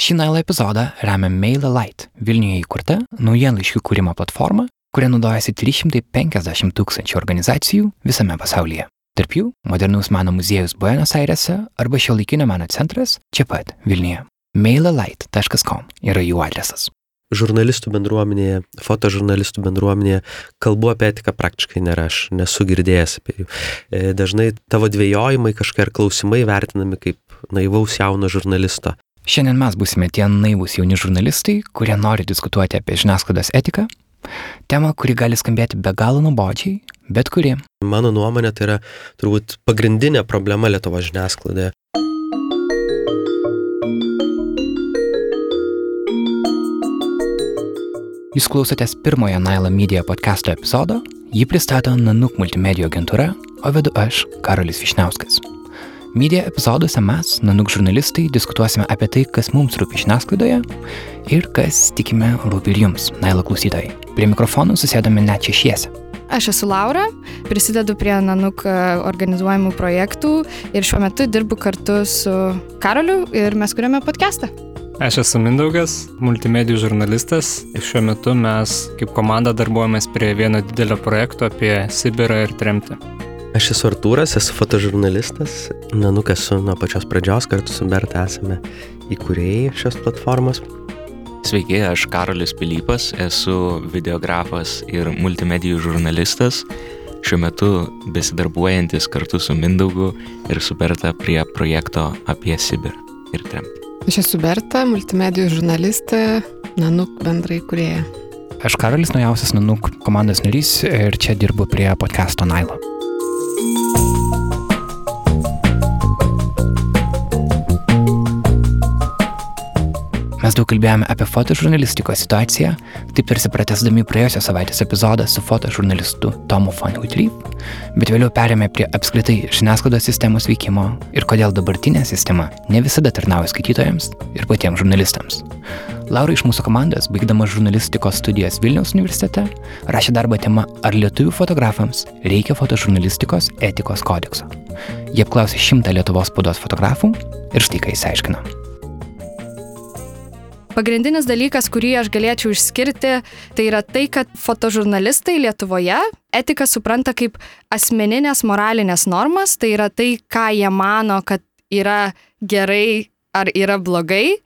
Šį nailą epizodą remia MailerLite, Vilniuje įkurta naujienlaiškių kūrimo platforma, kuria naudojasi 350 tūkstančių organizacijų visame pasaulyje. Tarp jų modernaus meno muziejus Buenos Airese arba šio laikinio meno centras čia pat Vilniuje. MailerLite.com yra jų adresas. žurnalistų bendruomenėje, fotožurnalistų bendruomenėje kalbu apie etiką praktiškai nėra, aš nesu girdėjęs apie jų. E, Dažnai tavo dvėjojimai kažkokie ar klausimai vertinami kaip naivaus jauno žurnalisto. Šiandien mes būsime tie naivūs jauni žurnalistai, kurie nori diskutuoti apie žiniasklaidos etiką, tema, kuri gali skambėti be galo nuobodžiai, bet kuri Mano nuomonė tai yra turbūt pagrindinė problema Lietuvo žiniasklaidoje. Jūs klausotės pirmojo Naila Media podcast'o epizodo, jį pristato Nanuk multimedijų agentūra, o vedu aš, Karolis Višniauskas. Media epizoduose mes, Nanuk žurnalistai, diskutuosime apie tai, kas mums rūpi žiniasklaidoje ir kas, tikime, rūpi ir jums, Naila klausytojai. Prie mikrofonų susėdame net šešiese. Aš esu Laura, prisidedu prie Nanuk e, organizuojamų projektų ir šiuo metu dirbu kartu su Karoliu ir mes kuriame podcastą. Aš esu Mindaugas, multimedijų žurnalistas. Ir šiuo metu mes kaip komanda darbuojamės prie vieno didelio projekto apie Sibirą ir tremtį. Aš esu Artūras, esu fotožurnalistas, Nanuk esu nuo pačios pradžios, kartu su Berta esame įkūrėjai šios platformos. Sveiki, aš Karolis Pilypas, esu videografas ir multimedijų žurnalistas, šiuo metu besidarbuojantis kartu su Mindaugu ir su Berta prie projekto apie Sibirą ir tremtį. Aš esu Berta, multimedijų žurnalistė, Nanuk bendrai kurėja. Aš Karolis naujausias Nanuk komandos narys ir čia dirbu prie podcast'o Nailo. Mes daug kalbėjome apie fotožurnalistikos situaciją, taip tarsi pratesdami praėjusios savaitės epizodą su fotožurnalistu Tomu von Uitryp, bet vėliau perėmė prie apskritai žiniasklaidos sistemos veikimo ir kodėl dabartinė sistema ne visada tarnauja skaitytojams ir patiems žurnalistams. Laura iš mūsų komandos, baigdama žurnalistikos studijas Vilniaus universitete, rašė darbą tema Ar lietuvių fotografams reikia fotožurnalistikos etikos kodekso. Jie apklausė šimtą Lietuvos spaudos fotografų ir štai ką įsiaiškino. Pagrindinis dalykas, kurį aš galėčiau išskirti, tai yra tai, kad fotožurnalistai Lietuvoje etiką supranta kaip asmeninės moralinės normas, tai yra tai, ką jie mano, kad yra gerai ar yra blogai,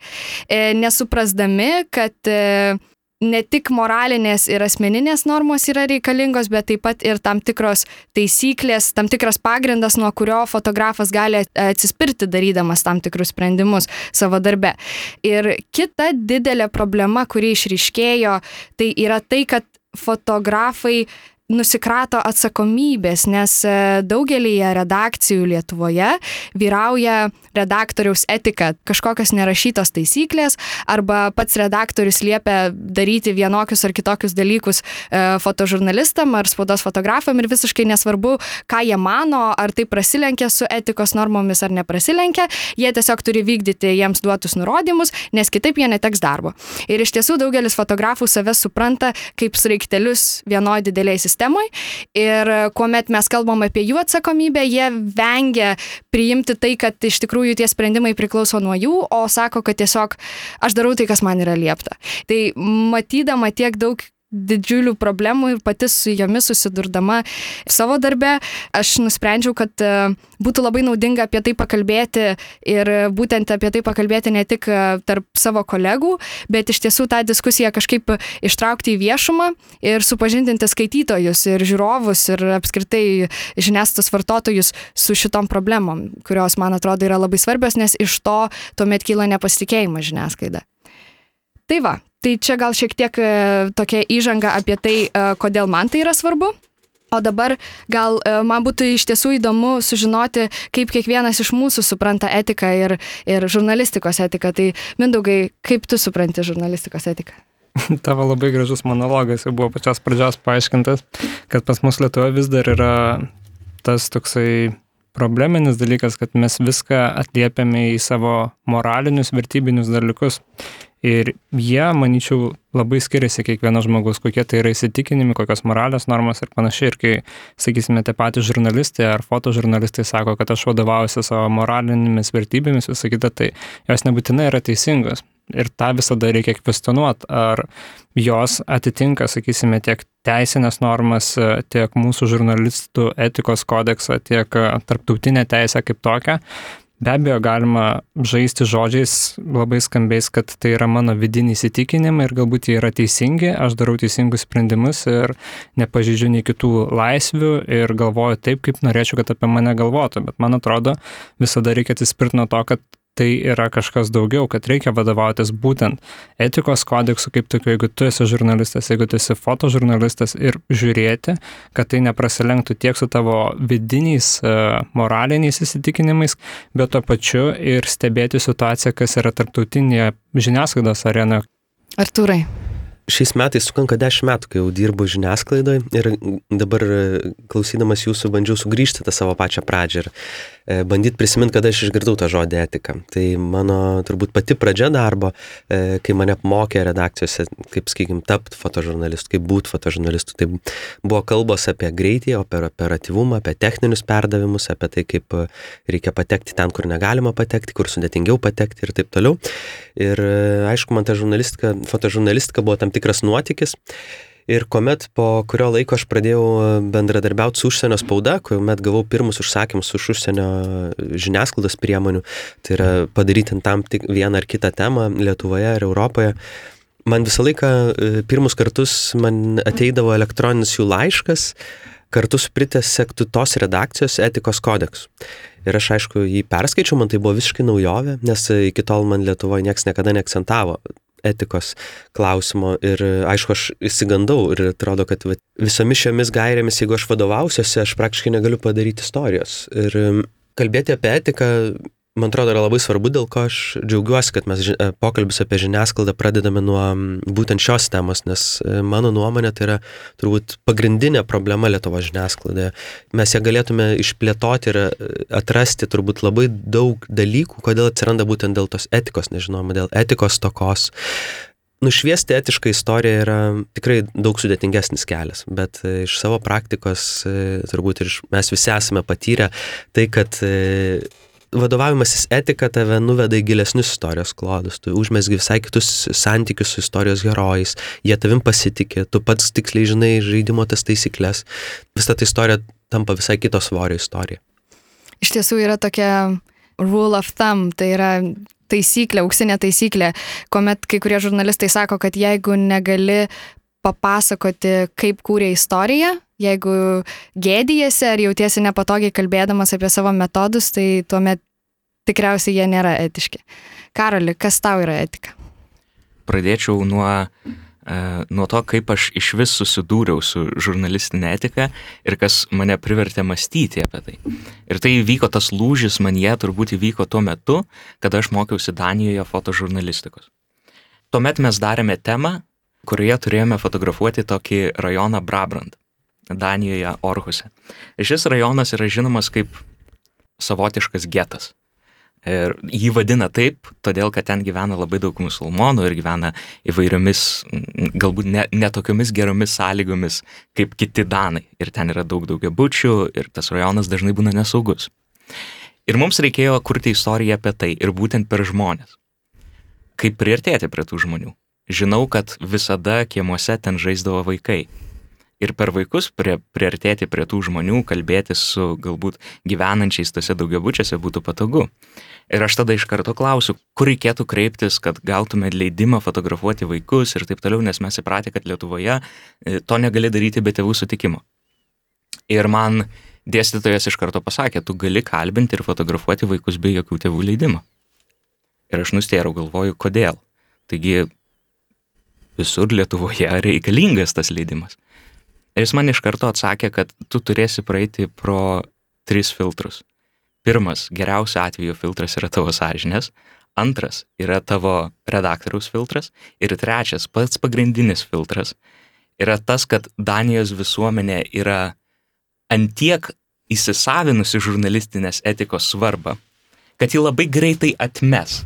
e, nesuprasdami, kad e, ne tik moralinės ir asmeninės normos yra reikalingos, bet taip pat ir tam tikros taisyklės, tam tikras pagrindas, nuo kurio fotografas gali atsispirti darydamas tam tikrus sprendimus savo darbe. Ir kita didelė problema, kuri išryškėjo, tai yra tai, kad fotografai nusikrato atsakomybės, nes daugelį redakcijų Lietuvoje vyrauja redaktoriaus etika, kažkokios nerašytos taisyklės, arba pats redaktorius liepia daryti vienokius ar kitokius dalykus e, fotožurnalistam ar spaudos fotografam ir visiškai nesvarbu, ką jie mano, ar tai prasilenkia su etikos normomis ar neprasilenkia, jie tiesiog turi vykdyti jiems duotus nurodymus, nes kitaip jie neteks darbo. Ir iš tiesų daugelis fotografų save supranta kaip sraiktelius vienoje didelėje sistemoje ir kuomet mes kalbam apie jų atsakomybę, jie vengia priimti tai, kad iš tikrųjų tie sprendimai priklauso nuo jų, o sako, kad tiesiog aš darau tai, kas man yra liepta. Tai matydama tiek daug didžiulių problemų ir pati su jomis susidurdama savo darbe, aš nusprendžiau, kad e, būtų labai naudinga apie tai pakalbėti ir būtent apie tai pakalbėti ne tik e, tarp savo kolegų, bet iš tiesų tą diskusiją kažkaip ištraukti į viešumą ir supažindinti skaitytojus ir žiūrovus ir apskritai žiniasklaidos vartotojus su šitom problemom, kurios man atrodo yra labai svarbios, nes iš to tuomet kyla nepasitikėjimas žiniasklaida. Tai va, tai čia gal šiek tiek e, tokia įžanga apie tai, e, kodėl man tai yra svarbu. O dabar gal e, man būtų iš tiesų įdomu sužinoti, kaip kiekvienas iš mūsų supranta etiką ir, ir žurnalistikos etiką. Tai Mindaugai, kaip tu supranti žurnalistikos etiką? Tavo labai gražus monologas jau buvo pačios pradžios paaiškintas, kad pas mus Lietuvoje vis dar yra tas toksai probleminis dalykas, kad mes viską atliepiame į savo moralinius, vertybinius dalykus. Ir jie, manyčiau, labai skiriasi kiekvienas žmogus, kokie tai yra įsitikinimai, kokios moralės normos ir panašiai. Ir kai, sakysime, tie patys žurnalistai ar fotožurnalistai sako, kad aš vadovaujuosi savo moralinėmis vertybėmis, visą kitą, tai jos nebūtinai yra teisingos. Ir tą visada reikia kvestionuoti, ar jos atitinka, sakysime, tiek teisinės normas, tiek mūsų žurnalistų etikos kodeksą, tiek tarptautinę teisę kaip tokią. Be abejo, galima žaisti žodžiais labai skambiais, kad tai yra mano vidiniai įsitikinimai ir galbūt jie yra teisingi, aš darau teisingus sprendimus ir nepažydžiu nei kitų laisvių ir galvoju taip, kaip norėčiau, kad apie mane galvotų. Bet man atrodo, visada reikia atsispirti nuo to, kad tai yra kažkas daugiau, kad reikia vadovautis būtent etikos kodeksu kaip tokiu, jeigu tu esi žurnalistas, jeigu tu esi fotožurnalistas ir žiūrėti, kad tai neprasilenktų tiek su tavo vidiniais uh, moraliniais įsitikinimais, bet tuo pačiu ir stebėti situaciją, kas yra tarptautinėje žiniasklaidos arenoje. Artūrai, Šiais metais sukanka 10 metų, kai jau dirbu žiniasklaidoje ir dabar klausydamas jūsų bandžiau sugrįžti tą savo pačią pradžią ir e, bandyti prisiminti, kada aš išgirdau tą žodį etika. Tai mano turbūt pati pradžia darbo, e, kai mane apmokė redakcijose, kaip, sakykim, tapti fotožurnalistu, kaip būti fotožurnalistu, tai buvo kalbos apie greitį, apie operatyvumą, apie techninius perdavimus, apie tai, kaip reikia patekti ten, kur negalima patekti, kur sudėtingiau patekti ir taip toliau. Ir e, aišku, man ta žurnalistika, fotožurnalistika buvo tam tikras nuotykis. Ir kuomet po kurio laiko aš pradėjau bendradarbiauti su užsienio spauda, kuomet gavau pirmus užsakymus už užsienio žiniasklaidos priemonių, tai yra padaryti tam tik vieną ar kitą temą Lietuvoje ir Europoje, man visą laiką e, pirmus kartus man ateidavo elektroninis jų laiškas, kartu su pritės sektų tos redakcijos etikos kodeksu. Ir aš aišku jį perskaičiau, man tai buvo visiškai naujovė, nes iki tol man Lietuvoje niekas niekada neakcentavo etikos klausimo ir aišku, aš įsigandau ir atrodo, kad visomis šiomis gairėmis, jeigu aš vadovausiuosi, aš praktiškai negaliu padaryti istorijos. Ir kalbėti apie etiką man atrodo, yra labai svarbu, dėl ko aš džiaugiuosi, kad mes e, pokalbis apie žiniasklaidą pradedame nuo būtent šios temos, nes e, mano nuomonė tai yra turbūt pagrindinė problema Lietuvo žiniasklaidoje. Mes ją galėtume išplėtoti ir e, atrasti turbūt labai daug dalykų, kodėl atsiranda būtent dėl tos etikos nežinoma, dėl etikos tokos. Nušviesti etišką istoriją yra tikrai daug sudėtingesnis kelias, bet iš savo praktikos turbūt ir mes visi esame patyrę tai, kad vadovavimasis etika tave nuveda į gilesnius istorijos klodus, tu užmesgi visai kitus santykius su istorijos herojais, jie tavim pasitikė, tu pats tiksliai žinai žaidimo tas taisyklės, visa ta istorija tampa visai kito svorio istorija. Iš tiesų yra tokia rule of thumb, tai yra taisyklė, auksinė taisyklė, kuomet kai kurie žurnalistai sako, kad jeigu negali papasakoti, kaip kūrė istoriją, Jeigu gėdijasi ar jautiesi nepatogiai kalbėdamas apie savo metodus, tai tuomet tikriausiai jie nėra etiški. Karoli, kas tau yra etika? Pradėčiau nuo, e, nuo to, kaip aš iš vis susidūriau su žurnalistinė etika ir kas mane privertė mąstyti apie tai. Ir tai įvyko tas lūžis man jie turbūt įvyko tuo metu, kada aš mokiausi Danijoje fotožurnalistikos. Tuomet mes darėme temą, kurioje turėjome fotografuoti tokį rajoną Brabrand. Danijoje Orhuse. Šis rajonas yra žinomas kaip savotiškas getas. Ir jį vadina taip, todėl kad ten gyvena labai daug musulmonų ir gyvena įvairiomis, galbūt ne, netokiomis geromis sąlygomis kaip kiti danai. Ir ten yra daug daugiabučių ir tas rajonas dažnai būna nesaugus. Ir mums reikėjo kurti istoriją apie tai ir būtent per žmonės. Kaip priartėti prie tų žmonių. Žinau, kad visada kiemuose ten žaisdavo vaikai ir per vaikus prie, priartėti prie tų žmonių, kalbėti su galbūt gyvenančiais tose daugiabučiuose būtų patogu. Ir aš tada iš karto klausiu, kur reikėtų kreiptis, kad gautume leidimą fotografuoti vaikus ir taip toliau, nes mes įpratę, kad Lietuvoje e, to negali daryti be tėvų sutikimo. Ir man dėstytojas iš karto pasakė, tu gali kalbinti ir fotografuoti vaikus be jokių tėvų leidimo. Ir aš nustėrau, galvoju, kodėl. Taigi visur Lietuvoje reikalingas tas leidimas. Ir jis man iš karto atsakė, kad tu turėsi praeiti pro tris filtrus. Pirmas, geriausiu atveju filtras yra tavo sąžinės, antras yra tavo redaktoriaus filtras ir trečias, pats pagrindinis filtras yra tas, kad Danijos visuomenė yra antiek įsisavinusi žurnalistinės etikos svarbą, kad ji labai greitai atmes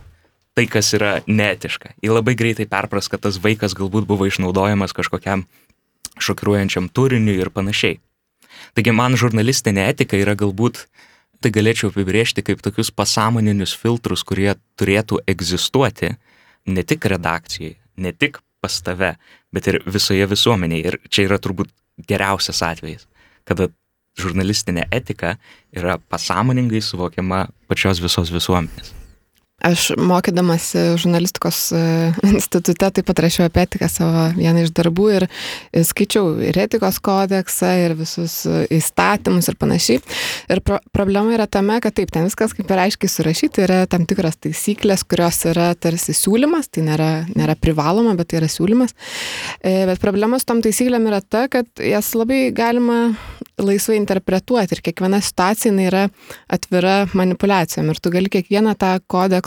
tai, kas yra neetiška. Ji labai greitai perpras, kad tas vaikas galbūt buvo išnaudojamas kažkokiam šokiruojančiam turiniui ir panašiai. Taigi man žurnalistinė etika yra galbūt, tai galėčiau apibriežti kaip tokius pasąmoninius filtrus, kurie turėtų egzistuoti ne tik redakcijai, ne tik pas tave, bet ir visoje visuomenėje. Ir čia yra turbūt geriausias atvejis, kada žurnalistinė etika yra pasąmoningai suvokiama pačios visos visuomenės. Aš mokydamasi žurnalistikos e, institute taip pat rašiau apie etiką savo vieną iš darbų ir skaičiau ir etikos kodeksą, ir visus įstatymus ir panašiai. Ir pro problema yra tame, kad taip, ten viskas kaip ir aiškiai surašyti, yra tam tikros taisyklės, kurios yra tarsi siūlymas, tai nėra, nėra privaloma, bet tai yra siūlymas. E, bet problema su tom taisyklėm yra ta, kad jas labai galima laisvai interpretuoti ir kiekviena situacija yra atvira manipulacijom ir tu gali kiekvieną tą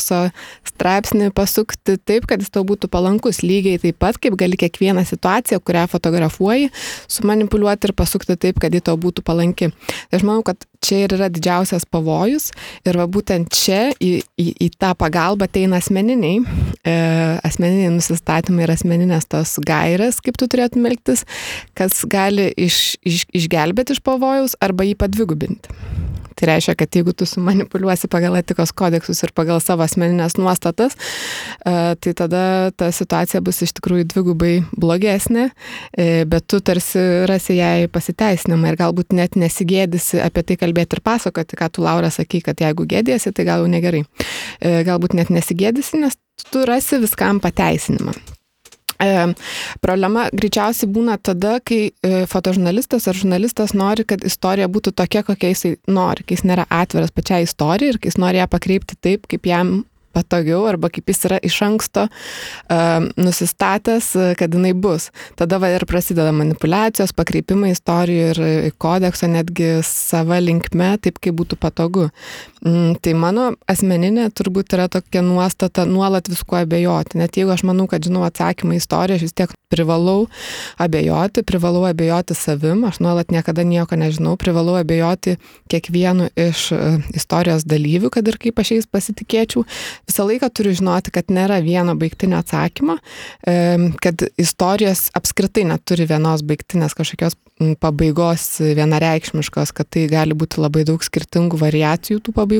kodekso straipsnį pasukti taip, kad jis tau būtų palankus lygiai taip pat, kaip gali kiekvieną situaciją, kurią fotografuoji, sumanipuliuoti ir pasukti taip, kad ji tau būtų palanki. Tai aš manau, kad čia ir yra didžiausias pavojus ir va būtent čia į, į, į tą pagalbą ateina asmeniniai, e, asmeniniai nusistatymai ir asmeninės tos gairės, kaip tu turėtum elgtis, kas gali iš, iš, išgelbėti iš pavojaus arba jį padvigubinti. Tai reiškia, kad jeigu tu sumanipuliuosi pagal etikos kodeksus ir pagal savo asmeninės nuostatas, e, tai tada ta situacija bus iš tikrųjų dvigubai blogesnė, e, bet tu tarsi rasi jai pasiteisinimą ir galbūt net nesigėdisi apie tai kalbėti ir pasakoti, ką tu Laura sakai, kad jeigu gėdėsi, tai gal jau negerai. E, galbūt net nesigėdisi, nes tu rasi viskam pateisinimą. E, problema greičiausiai būna tada, kai e, fotožurnalistas ar žurnalistas nori, kad istorija būtų tokia, kokia jisai nori, kai jis nėra atviras pačiai istorijai ir kai jis nori ją pakreipti taip, kaip jam patogiau arba kaip jis yra iš anksto uh, nusistatęs, kad jinai bus. Tada va ir prasideda manipulacijos, pakreipimai istorijų ir kodekso netgi sava linkme, taip kaip būtų patogu. Mm, tai mano asmeninė turbūt yra tokia nuostata nuolat viskuo abejoti. Net jeigu aš manau, kad žinau atsakymą į istoriją, aš vis tiek privalau abejoti, privalau abejoti savim, aš nuolat niekada nieko nežinau, privalau abejoti kiekvienu iš uh, istorijos dalyvių, kad ir kaip aš jais pasitikėčiau visą laiką turiu žinoti, kad nėra vieno baigtinio atsakymo, kad istorijos apskritai neturi vienos baigtinės kažkokios pabaigos vienareikšmiškos, kad tai gali būti labai daug skirtingų variacijų tų pabaigų.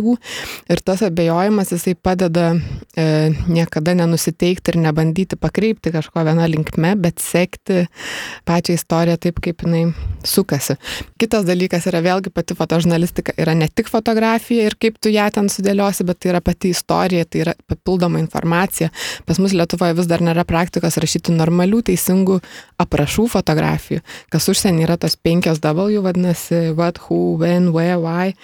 Ir tas abejojimas jisai padeda e, niekada nenusiteikti ir nebandyti pakreipti kažko vieną linkme, bet sekti pačią istoriją taip, kaip jinai sukasi. Kitas dalykas yra vėlgi pati fotožurnalistika, yra ne tik fotografija ir kaip tu ją ten sudėliosi, bet tai yra pati istorija, tai yra papildoma informacija. Pas mus Lietuvoje vis dar nėra praktikos rašyti normalių, teisingų aprašų fotografijų, kas užsienį yra tos penkios W, vadinasi what, who, when, where, why.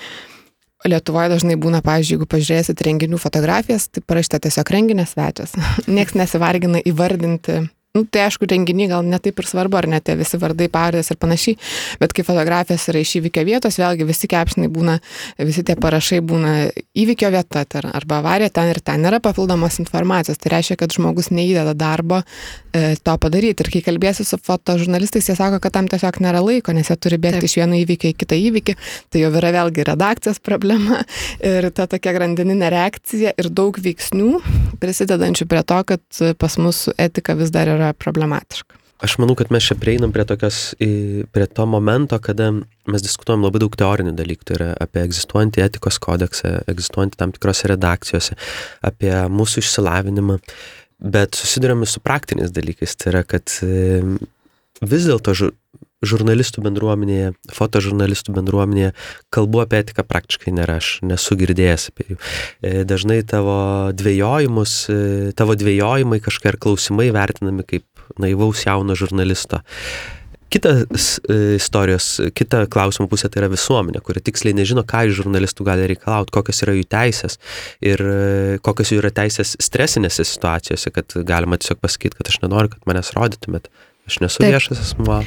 Lietuvoje dažnai būna, pavyzdžiui, jeigu pažiūrėsit renginių fotografijas, tai parašyta tiesiog renginio svečias. Niekas nesivargina įvardinti Nu, tai aišku, renginiai gal netaip ir svarbu, ar net tie visi vardai, pavardės ir panašiai, bet kai fotografijas yra iš įvykio vietos, vėlgi visi kepšnai būna, visi tie parašai būna įvykio vieta tar, arba avarija ten ir ten nėra papildomos informacijos. Tai reiškia, kad žmogus neįdeda darbo e, to padaryti. Ir kai kalbėsiu su fotožurnalistais, jie sako, kad tam tiesiog nėra laiko, nes jie turi bėgti Taip. iš vieno įvykio į kitą įvykį. Tai jau yra vėlgi redakcijos problema ir ta tokia grandininė reakcija ir daug veiksnių prisidedančių prie to, kad pas mus etika vis dar yra yra problematiška. Aš manau, kad mes čia prieinam prie, tokios, prie to momento, kada mes diskutuojam labai daug teorinių dalykų. Tai yra apie egzistuojantį etikos kodeksą, egzistuojantį tam tikrose redakcijose, apie mūsų išsilavinimą. Bet susidurėme su praktiniais dalykais. Tai yra, kad vis dėlto žurnalistų bendruomenėje, fotožurnalistų bendruomenėje kalbu apie etiką praktiškai nėra, aš nesu girdėjęs apie jų. E, dažnai tavo dvėjojimus, e, tavo dvėjojimai kažkokie ar klausimai vertinami kaip naivaus jauno žurnalisto. Kitas e, istorijos, kita klausimo pusė tai yra visuomenė, kuri tiksliai nežino, ką iš žurnalistų gali reikalauti, kokios yra jų teisės ir kokios jų yra teisės stresinėse situacijose, kad galima tiesiog pasakyti, kad aš nenoriu, kad manęs rodytumėt, aš nesu Taip. viešas asmuo.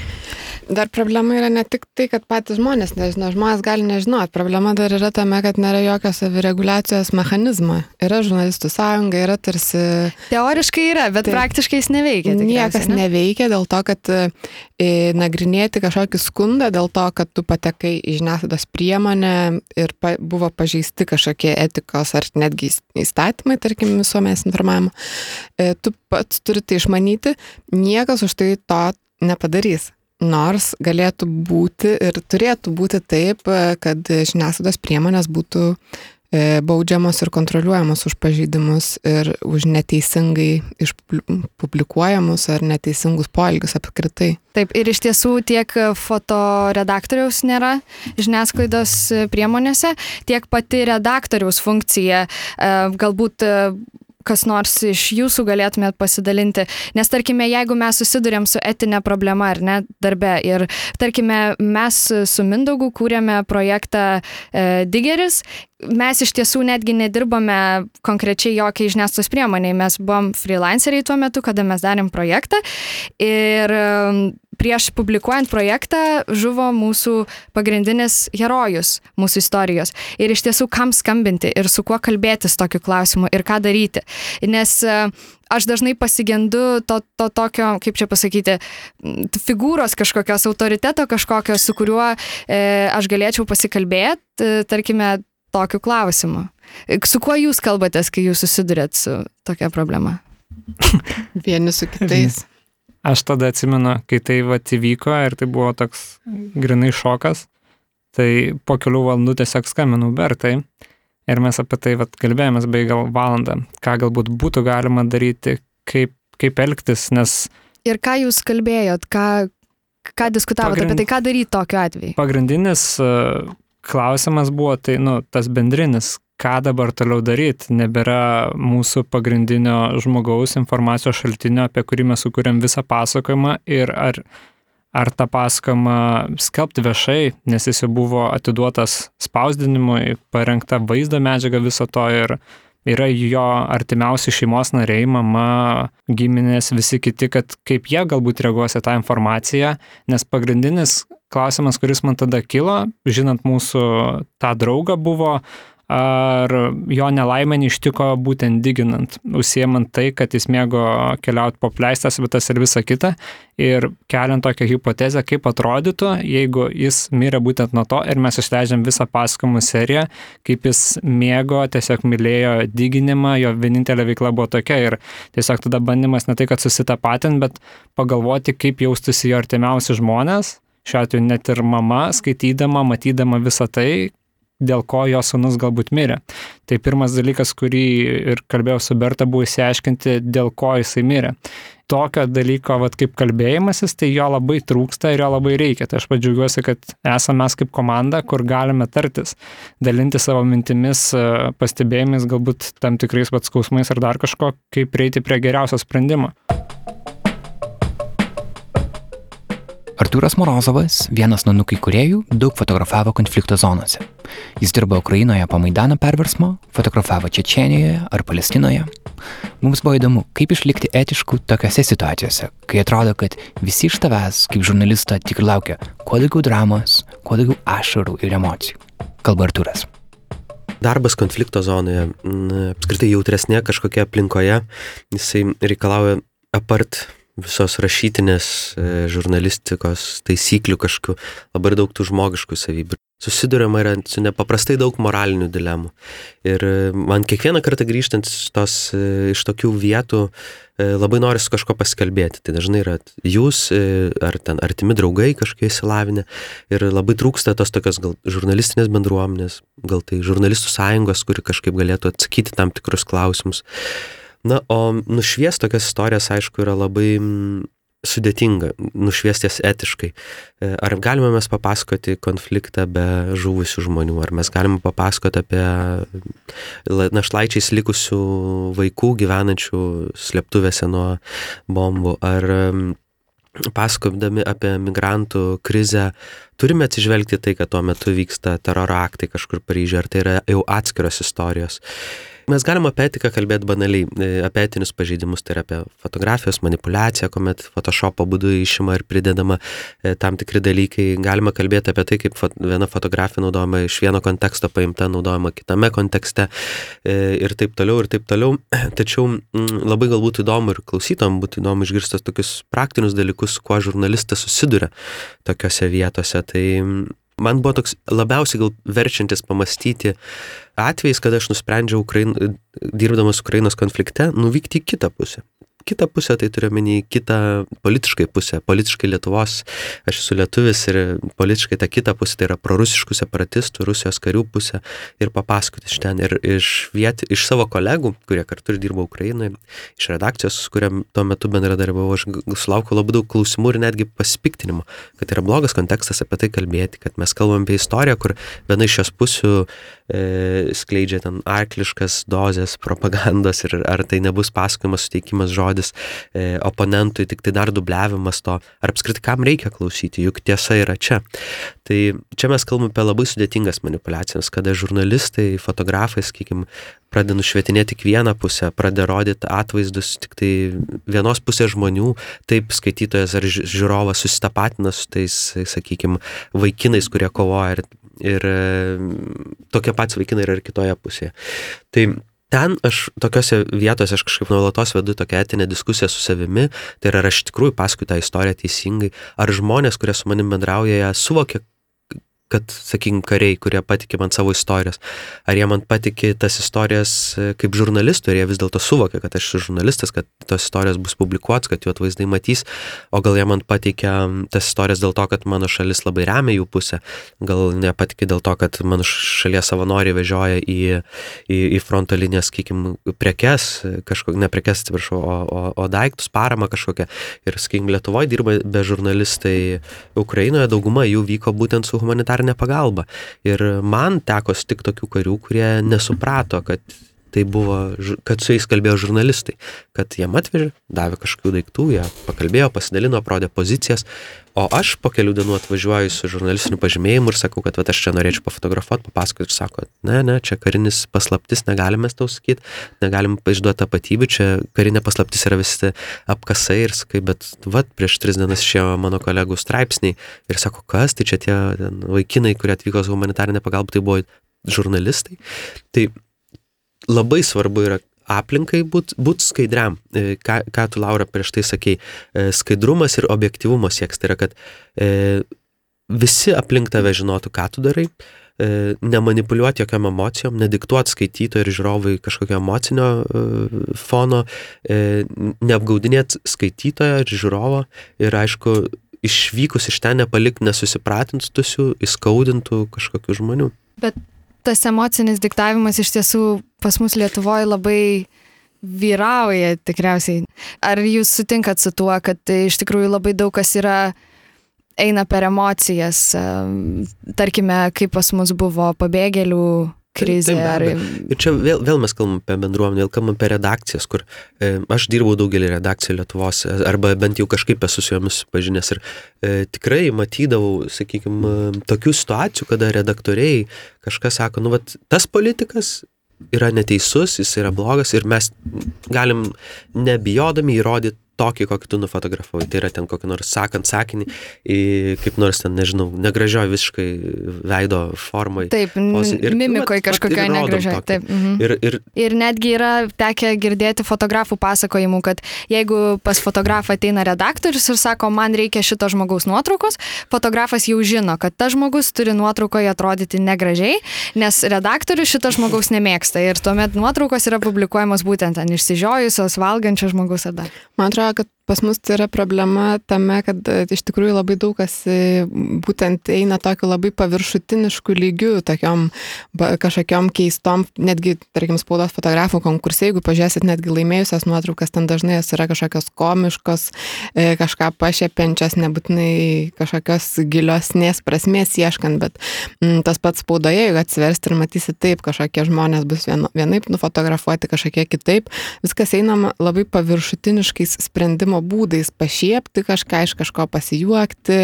Dar problema yra ne tik tai, kad patys žmonės nežino, žmonės gali nežinoti. Problema dar yra tame, kad nėra jokio savireguliacijos mechanizmo. Yra žurnalistų sąjunga, yra tarsi... Teoriškai yra, bet tai praktiškai jis neveikia. Niekas ne? neveikia dėl to, kad e, nagrinėti kažkokį skundą, dėl to, kad tu patekai į žiniasklaidos priemonę ir pa, buvo pažeisti kažkokie etikos ar netgi įstatymai, tarkim, visuomenės informavimo. E, tu pats turi tai išmanyti, niekas už tai to nepadarys. Nors galėtų būti ir turėtų būti taip, kad žiniasklaidos priemonės būtų e, baudžiamos ir kontroliuojamos už pažeidimus ir už neteisingai išpublikuojamus ar neteisingus poelgius apskritai. Taip, ir iš tiesų tiek fotoredaktoriaus nėra žiniasklaidos priemonėse, tiek pati redaktoriaus funkcija e, galbūt e, kas nors iš jūsų galėtumėt pasidalinti. Nes tarkime, jeigu mes susidurėm su etinė problema ar ne darbe ir tarkime, mes su Mindaugu kūrėme projektą e, Digeris, mes iš tiesų netgi nedirbame konkrečiai jokiai žiniasklaidos priemoniai, mes buvom freelanceriai tuo metu, kada mes darėm projektą ir prieš publikuojant projektą žuvo mūsų pagrindinis herojus mūsų istorijos. Ir iš tiesų, kam skambinti ir su kuo kalbėtis tokiu klausimu ir ką daryti. Nes e, aš dažnai pasigendu to, to tokio, kaip čia pasakyti, figūros kažkokios, autoriteto kažkokio, su kuriuo e, aš galėčiau pasikalbėti, e, tarkime, tokiu klausimu. E, su kuo jūs kalbatės, kai jūs susidurėt su tokia problema? Vieni su kitais. Aš tada atsimenu, kai tai va įvyko ir tai buvo toks grinai šokas, tai po kelių valandų tiesiog skambinau Bertai ir mes apie tai va kalbėjomės beveik gal valandą, ką galbūt būtų galima daryti, kaip, kaip elgtis, nes... Ir ką jūs kalbėjot, ką, ką diskutavote pagrind... apie tai, ką daryti tokiu atveju? Pagrindinis uh, klausimas buvo tai, nu, tas bendrinis, ką dabar toliau daryti. Nebėra mūsų pagrindinio žmogaus informacijos šaltinio, apie kurį mes sukūrėm visą pasakojimą ir ar, ar tą pasakojimą skelbti viešai, nes jis jau buvo atiduotas spausdinimui, parengta vaizdo medžiaga viso to ir yra jo artimiausi šeimos nariai, mama, giminės, visi kiti, kad kaip jie galbūt reaguos į tą informaciją, nes pagrindinis klausimas, kuris man tada kilo, žinant mūsų tą draugą, buvo, ar jo nelaimė ištiko būtent diginant, užsiemant tai, kad jis mėgo keliauti po pleistas vietas ir visa kita, ir keliant tokią hipotezę, kaip atrodytų, jeigu jis mirė būtent nuo to ir mes išleidžiam visą pasakojimų seriją, kaip jis mėgo, tiesiog mylėjo diginimą, jo vienintelė veikla buvo tokia ir tiesiog tada bandymas ne tai, kad susitapatint, bet pagalvoti, kaip jaustųsi jo artimiausi žmonės, šiuo atveju net ir mama, skaitydama, matydama visą tai, dėl ko jo sunus galbūt mirė. Tai pirmas dalykas, kurį ir kalbėjau su Berta, buvo įsiaiškinti, dėl ko jisai mirė. Tokio dalyko, vat, kaip kalbėjimasis, tai jo labai trūksta ir jo labai reikia. Tai aš padžiaugiuosi, kad esame mes kaip komanda, kur galime tartis, dalinti savo mintimis, pastebėjimais, galbūt tam tikrais vat skausmais ar dar kažko, kaip prieiti prie geriausio sprendimo. Artūras Morozovas, vienas nuo nukai kuriejų, daug fotografavo konflikto zonose. Jis dirbo Ukrainoje po Maidano perversmo, fotografavo Čečienijoje ar Palestinoje. Mums buvo įdomu, kaip išlikti etišku tokiose situacijose, kai atrodo, kad visi iš tavęs, kaip žurnalisto, tik ir laukia kuo daugiau dramos, kuo daugiau ašarų ir emocijų. Kalba Artūras. Darbas konflikto zonoje, apskritai jautresnė kažkokia aplinkoje, jisai reikalauja apart visos rašytinės e, žurnalistikos taisyklių kažkokių, labai daug tų žmogiškų savybių. Susidurima yra su nepaprastai daug moralinių dilemų. Ir e, man kiekvieną kartą grįžtant tos, e, iš tokių vietų labai nori su kažko pasikalbėti. Tai dažnai yra jūs ar ten artimi draugai kažkokie įsilavinę ir labai trūksta tos tokios gal žurnalistinės bendruomenės, gal tai žurnalistų sąjungos, kuri kažkaip galėtų atsakyti tam tikrus klausimus. Na, o nušvies tokias istorijas, aišku, yra labai sudėtinga, nušviesties etiškai. E, ar galime mes papasakoti konfliktą be žuvusių žmonių, ar mes galime papasakoti apie našlaičiais likusių vaikų gyvenančių slėptuvėse nuo bombų, ar pasakodami apie migrantų krizę, turime atsižvelgti tai, kad tuo metu vyksta teroro aktai kažkur Paryžiuje, ar tai yra jau atskiros istorijos. Mes galim apie etiką kalbėti banaliai, e, apie etinius pažeidimus, tai yra apie fotografijos manipulaciją, kuomet Photoshopo būdu išima ir pridedama e, tam tikri dalykai. Galima kalbėti apie tai, kaip viena fotografija naudojama iš vieno konteksto paimta, naudojama kitame kontekste e, ir taip toliau, ir taip toliau. Tačiau labai galbūt įdomu ir klausytom būtų įdomu išgirstas tokius praktinius dalykus, kuo žurnalistas susiduria tokiuose vietose. Tai man buvo toks labiausiai gal verčiantis pamastyti atvejais, kada aš nusprendžiau Ukrain, dirbdamas Ukrainos konflikte nuvykti į kitą pusę. Kitą pusę, tai turiu menį kitą politiškai pusę, politiškai Lietuvos, aš esu lietuvis ir politiškai ta kita pusė, tai yra prorusiškų separatistų, Rusijos karių pusė ir papasakoti iš ten. Ir iš, viet, iš savo kolegų, kurie kartu ir dirbo Ukrainoje, iš redakcijos, su kuriam tuo metu bendradarbiavau, aš sulaukiu labai daug klausimų ir netgi pasipiktinimo, kad yra blogas kontekstas apie tai kalbėti, kad mes kalbam apie istoriją, kur viena iš šios pusių skleidžia ten arkliškas dozes propagandos ir ar tai nebus pasakojimas, suteikimas žodis e, oponentui, tik tai dar dubliavimas to, ar apskritai kam reikia klausyti, juk tiesa yra čia. Tai čia mes kalbame apie labai sudėtingas manipulacijas, kada žurnalistai, fotografai, sakykime, pradeda nušvietinėti tik vieną pusę, pradeda rodyti atvaizdus tik tai vienos pusės žmonių, taip skaitytojas ar žiūrovas susitapatina su tais, sakykime, vaikinais, kurie kovoja ir, ir tokie patys vaikinai yra ir kitoje pusėje. Tai ten aš tokiuose vietose aš kažkaip nuolatos vedu tokią etinę diskusiją su savimi, tai yra ar aš iš tikrųjų paskui tą istoriją teisingai, ar žmonės, kurie su manim bendrauja, suvokia kad, sakykim, kariai, kurie patikė man savo istorijas, ar jie man patikė tas istorijas e, kaip žurnalistų, ar jie vis dėlto suvokia, kad aš esu žurnalistas, kad tos istorijos bus publikuotos, kad jų atvaizdai matys, o gal jie man patikė tas istorijas dėl to, kad mano šalis labai remia jų pusę, gal nepatikė dėl to, kad mano šalies savanoriai vežioja į, į, į fronto liniją, sakykim, prekes, kažkok, ne prekes, atsiprašau, o, o, o daiktus, paramą kažkokią. Ir, sakykim, Lietuvoje dirba be žurnalistai Ukrainoje, dauguma jų vyko būtent su humanitarinė humanitarinę pagalbą. Ir man teko sutikti tokių karių, kurie nesuprato, kad tai buvo, kad su jais kalbėjo žurnalistai, kad jiem atvežė, davė kažkokių daiktų, jie pakalbėjo, pasidalino, parodė pozicijas, o aš po kelių dienų atvažiuoju su žurnalistiniu pažymėjimu ir sakau, kad aš čia norėčiau pafotografuoti, papasakoti ir sako, ne, ne, čia karinis paslaptis, negalime tau sakyti, negalim išduoti tapatybių, čia karinė paslaptis yra visi apkasai ir sakai, bet vad prieš tris dienas išėjo mano kolegų straipsniai ir sako, kas, tai čia tie ten, vaikinai, kurie atvyko su humanitarinė pagalba, tai buvo žurnalistai. Tai labai svarbu yra aplinkai būti būt skaidriam. E, ką, ką tu, Laura, prieš tai sakei, e, skaidrumas ir objektivumo sieks. Tai yra, kad e, visi aplink tave žinotų, ką tu darai, nemanipuliuoti jokiam emocijom, nediktuoti skaitytojui ir žiūrovui kažkokio emocinio fono, neapgaudinėti skaitytojo ir žiūrovo ir aišku, išvykus iš ten nepalikti nesusipratintusių, įskaudintų kažkokių žmonių. Bet tas emocinis diktavimas iš tiesų pas mus Lietuvoje labai vyrauja tikriausiai. Ar jūs sutinkat su tuo, kad iš tikrųjų labai daug kas yra eina per emocijas, tarkime, kaip pas mus buvo pabėgėlių krizė. Taip, taip. Ir čia vėl, vėl mes kalbam apie bendruomenę, vėl kalbam apie redakcijas, kur e, aš dirbau daugelį redakcijų Lietuvos, e, arba bent jau kažkaip esu su jomis pažinęs ir e, tikrai matydavau, sakykime, tokių situacijų, kada redaktoriai kažkas sako, nu, vat, tas politikas yra neteisus, jis yra blogas ir mes galim nebijodami įrodyti tokį, kokį tu nufotografavai. Tai yra ten kokį nors sakant sakinį, kaip nors ten, nežinau, negražioj visiškai veido formai. Taip, ir mimikoje kažkokioje negražioj. Taip. Mhm. Ir, ir... ir netgi yra tekę girdėti fotografų pasakojimų, kad jeigu pas fotografą ateina redaktorius ir sako, man reikia šito žmogaus nuotraukos, fotografas jau žino, kad tas žmogus turi nuotraukoje atrodyti negražiai, nes redaktorius šito žmogaus nemėgsta ir tuomet nuotraukos yra publikuojamos būtent ant išsižiojusios, valgančio žmogus ar dar. Man atrodo, kad pas mus tai yra problema tame, kad e, iš tikrųjų labai daug kas e, būtent eina tokiu labai paviršutinišku lygiu, tokiom kažkokiom keistom, netgi, tarkim, spaudos fotografų konkursai, jeigu pažiūrėsit netgi laimėjusias nuotraukas, ten dažnai jos yra kažkokios komiškos, e, kažką pašiepiančias, nebūtinai kažkokios giliosnės prasmės ieškant, bet m, mm, tas pats spaudoje, jeigu atsiversti ir matysi taip, kažkokie žmonės bus vienaip nufotografuoti, kažkokie kitaip, viskas einama labai paviršutiniškais sprendimo būdais pašiepti kažką, iš kažko pasijuokti,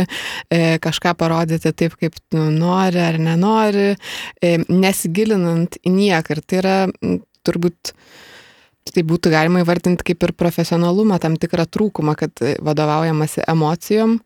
e, kažką parodyti taip, kaip tu nori ar nenori, e, nesigilinant į nieką. Ir tai yra turbūt tai būtų galima įvardinti kaip ir profesionalumą, tam tikrą trūkumą, kad vadovaujamasi emocijom,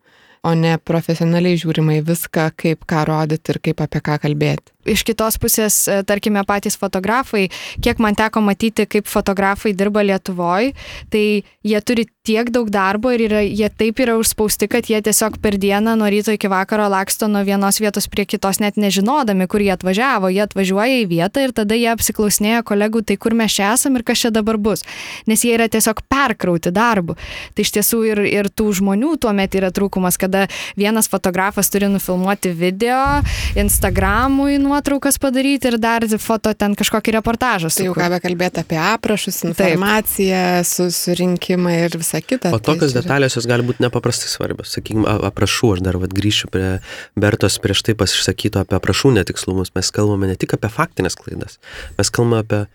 o ne profesionaliai žiūrima į viską, kaip ką rodyti ir kaip apie ką kalbėti. Iš kitos pusės, e, tarkime, patys fotografai, kiek man teko matyti, kaip fotografai dirba Lietuvoje, tai jie turi tiek daug darbo ir yra, jie taip yra užspausti, kad jie tiesiog per dieną nuo ryto iki vakaro laksto nuo vienos vietos prie kitos, net nežinodami, kur jie atvažiavo. Jie atvažiuoja į vietą ir tada jie apsiklausinėja kolegų, tai kur mes čia esam ir kas čia dabar bus. Nes jie yra tiesiog perkrauti darbu. Tai iš tiesų ir, ir tų žmonių tuomet yra trūkumas, kada vienas fotografas turi nufilmuoti video, Instagramui nuotraukas padaryti ir dar foto ten kažkokį reportažą. Tai jau ką be kalbėti apie aprašus, informaciją, su, surinkimą ir visą visa kita. O tai tokios tai detalės jos gali būti nepaprastai svarbios. Sakykime, aprašų, aš dar vat, grįšiu prie Bertos prieš tai pasisakyto apie aprašų netikslumus. Mes kalbame ne tik apie faktinės klaidas, mes kalbame apie,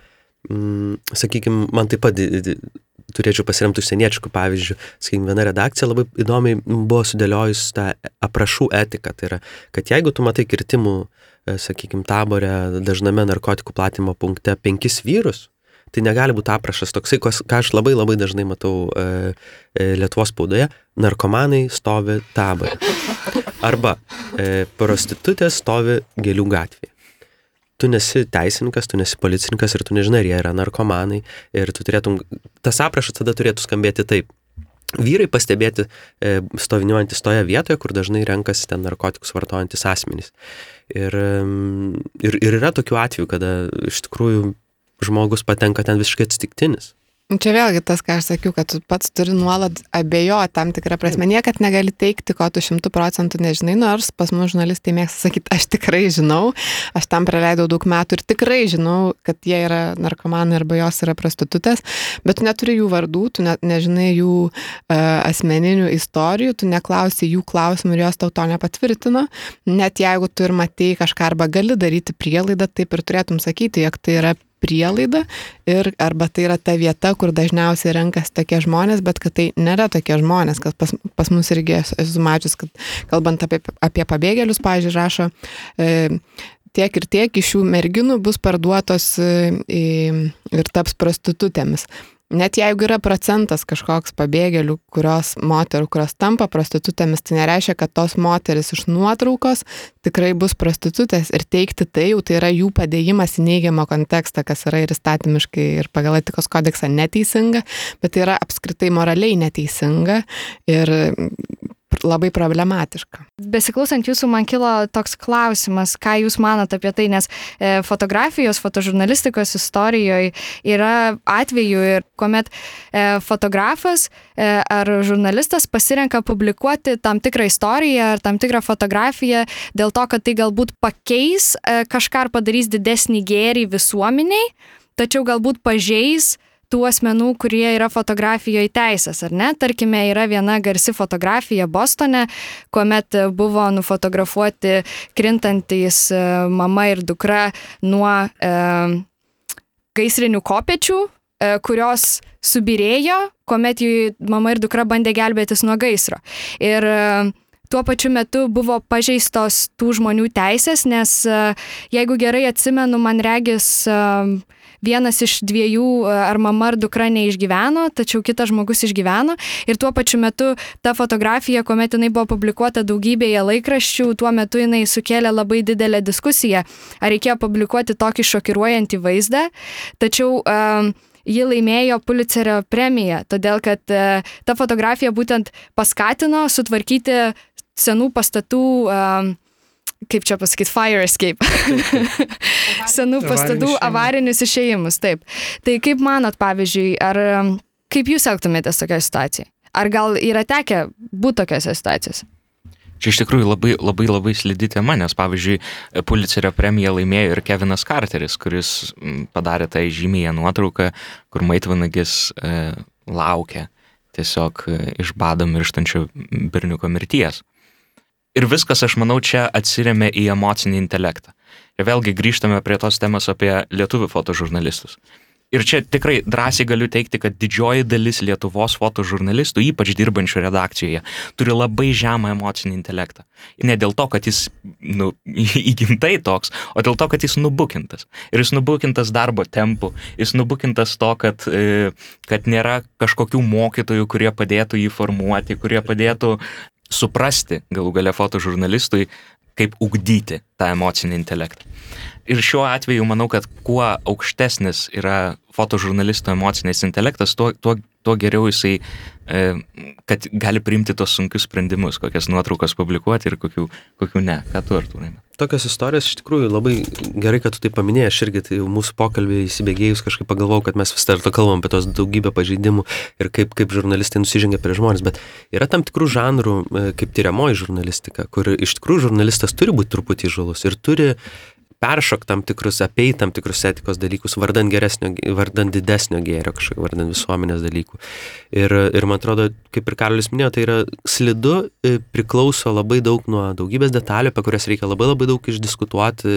mm, sakykime, man taip pat turėčiau pasiremti užsieniečių pavyzdžių. Sakykime, viena redakcija labai įdomiai buvo sudėliojus tą aprašų etiką. Tai yra, kad jeigu tu matai kirtimų, e, sakykime, taborė dažname narkotikų platimo punkte penkis vyrus, tai negali būti aprašas toksai, ką aš labai labai dažnai matau e, e, Lietuvos spaudoje, narkomanai stovi tabai. Arba e, prostitutė stovi gėlių gatvėje. Tu nesi teisininkas, tu nesi policininkas ir tu nežinai, ar jie yra narkomanai. Ir tu turėtum, tas aprašas tada turėtų skambėti taip. Vyrai pastebėti e, stoviniuojantis toje vietoje, kur dažnai renkasi ten narkotikus vartojantis asmenys. Ir, ir, ir yra tokių atvejų, kada iš tikrųjų žmogus patenka ten visiškai atsitiktinis. Čia vėlgi tas, ką aš sakiau, kad tu pats turi nuolat abejoti tam tikrą prasme. Niekad negali teikti, ko tu šimtų procentų nežinai, nors pas mus žurnalistai mėgsta sakyti, aš tikrai žinau, aš tam praleidau daug metų ir tikrai žinau, kad jie yra narkomanai arba jos yra prostitutės, bet tu neturi jų vardų, tu ne, nežinai jų uh, asmeninių istorijų, tu neklausi jų klausimų ir jos tau to nepatvirtino. Net jeigu tu ir matei kažką arba gali daryti prielaidą, taip ir turėtum sakyti, jog tai yra prielaida ir arba tai yra ta vieta, kur dažniausiai renkasi tokie žmonės, bet kad tai nėra tokie žmonės, kad pas, pas mus irgi esu mačius, kad kalbant apie, apie pabėgėlius, pažiūrėjau, rašo, e, tiek ir tiek iš šių merginų bus parduotos e, ir taps prostitutėmis. Net jeigu yra procentas kažkoks pabėgėlių, kurios moterų, kurios tampa prostitutėmis, tai nereiškia, kad tos moteris iš nuotraukos tikrai bus prostitutės ir teikti tai jau tai yra jų padėjimas į neigiamą kontekstą, kas yra ir įstatymiškai ir pagal etikos kodeksą neteisinga, bet tai yra apskritai moraliai neteisinga ir labai problematiška. Besiklausant jūsų, man kilo toks klausimas, ką jūs manat apie tai, nes e, fotografijos, fotožurnalistikos istorijoje yra atveju ir kuomet e, fotografas e, ar žurnalistas pasirenka publikuoti tam tikrą istoriją ar tam tikrą fotografiją dėl to, kad tai galbūt pakeis kažką ar padarys didesnį gėrį visuomeniai, tačiau galbūt pažeis tų asmenų, kurie yra fotografijoje teisės, ar ne? Tarkime, yra viena garsi fotografija Bostone, kuomet buvo nufotografuoti krintantys e, mama ir dukra nuo e, gaisrinių kopečių, e, kurios subirėjo, kuomet jų mama ir dukra bandė gelbėtis nuo gaisro. Ir e, tuo pačiu metu buvo pažeistos tų žmonių teisės, nes e, jeigu gerai atsimenu, man regis vienas iš dviejų e, ar mama ar dukra neišgyveno, tačiau kitas žmogus išgyveno. Ir tuo pačiu metu ta fotografija, kuomet jinai buvo publikuota daugybėje laikraščių, tuo metu jinai sukėlė labai didelę diskusiją, ar reikėjo publikuoti tokį šokiruojantį vaizdą. Tačiau um, ji laimėjo Pulitzerio premiją, todėl kad uh, ta fotografija būtent paskatino sutvarkyti senų pastatų uh, kaip čia pasakyti, fire escape. Senų pastatų avarinius išėjimus, taip. Tai kaip manot, pavyzdžiui, ar kaip jūs elgtumėtės tokia situacija? Ar gal yra tekę būti tokiose situacijose? Čia iš tikrųjų labai, labai, labai slidi tema, nes pavyzdžiui, Pulitzerio premiją laimėjo ir Kevinas Carteris, kuris padarė tą žymėją nuotrauką, kur Maitvanagis e, laukia tiesiog e, iš bado mirštančio berniuko mirties. Ir viskas, aš manau, čia atsiriamė į emocinį intelektą. Ir vėlgi grįžtame prie tos temos apie lietuvių fotožurnalistus. Ir čia tikrai drąsiai galiu teikti, kad didžioji dalis Lietuvos fotožurnalistų, ypač dirbančių redakcijoje, turi labai žemą emocinį intelektą. Ne dėl to, kad jis nu, įgimtai toks, o dėl to, kad jis nubukintas. Ir jis nubukintas darbo tempu, jis nubukintas to, kad, e, kad nėra kažkokių mokytojų, kurie padėtų jį formuoti, kurie padėtų suprasti galų gale fotožurnalistui kaip ugdyti tą emocinį intelektą. Ir šiuo atveju manau, kad kuo aukštesnis yra fotožurnalisto emocinis intelektas, tuo, tuo, tuo geriau jisai, e, kad gali priimti tos sunkius sprendimus, kokias nuotraukas publikuoti ir kokių, kokių ne. Ką tu, Artūrai? Tokios istorijos iš tikrųjų labai gerai, kad tu tai paminėjai, aš irgi tai mūsų pokalbį įsibėgėjus kažkaip pagalvojau, kad mes vis dar to kalbam apie tos daugybę pažeidimų ir kaip, kaip žurnalistai nusižengia prie žmonės, bet yra tam tikrų žanrų, e, kaip tyriamoji žurnalistika, kur iš tikrųjų žurnalistas turi būti truputį žalus ir turi peršok tam tikrus, apei tam tikrus etikos dalykus, vardan geresnio, vardan didesnio gėrio, kažkokio vardan visuomenės dalykų. Ir, ir man atrodo, kaip ir Karolis minėjo, tai yra slidu, e, priklauso labai daug nuo daugybės detalių, apie kurias reikia labai labai daug išdiskutuoti,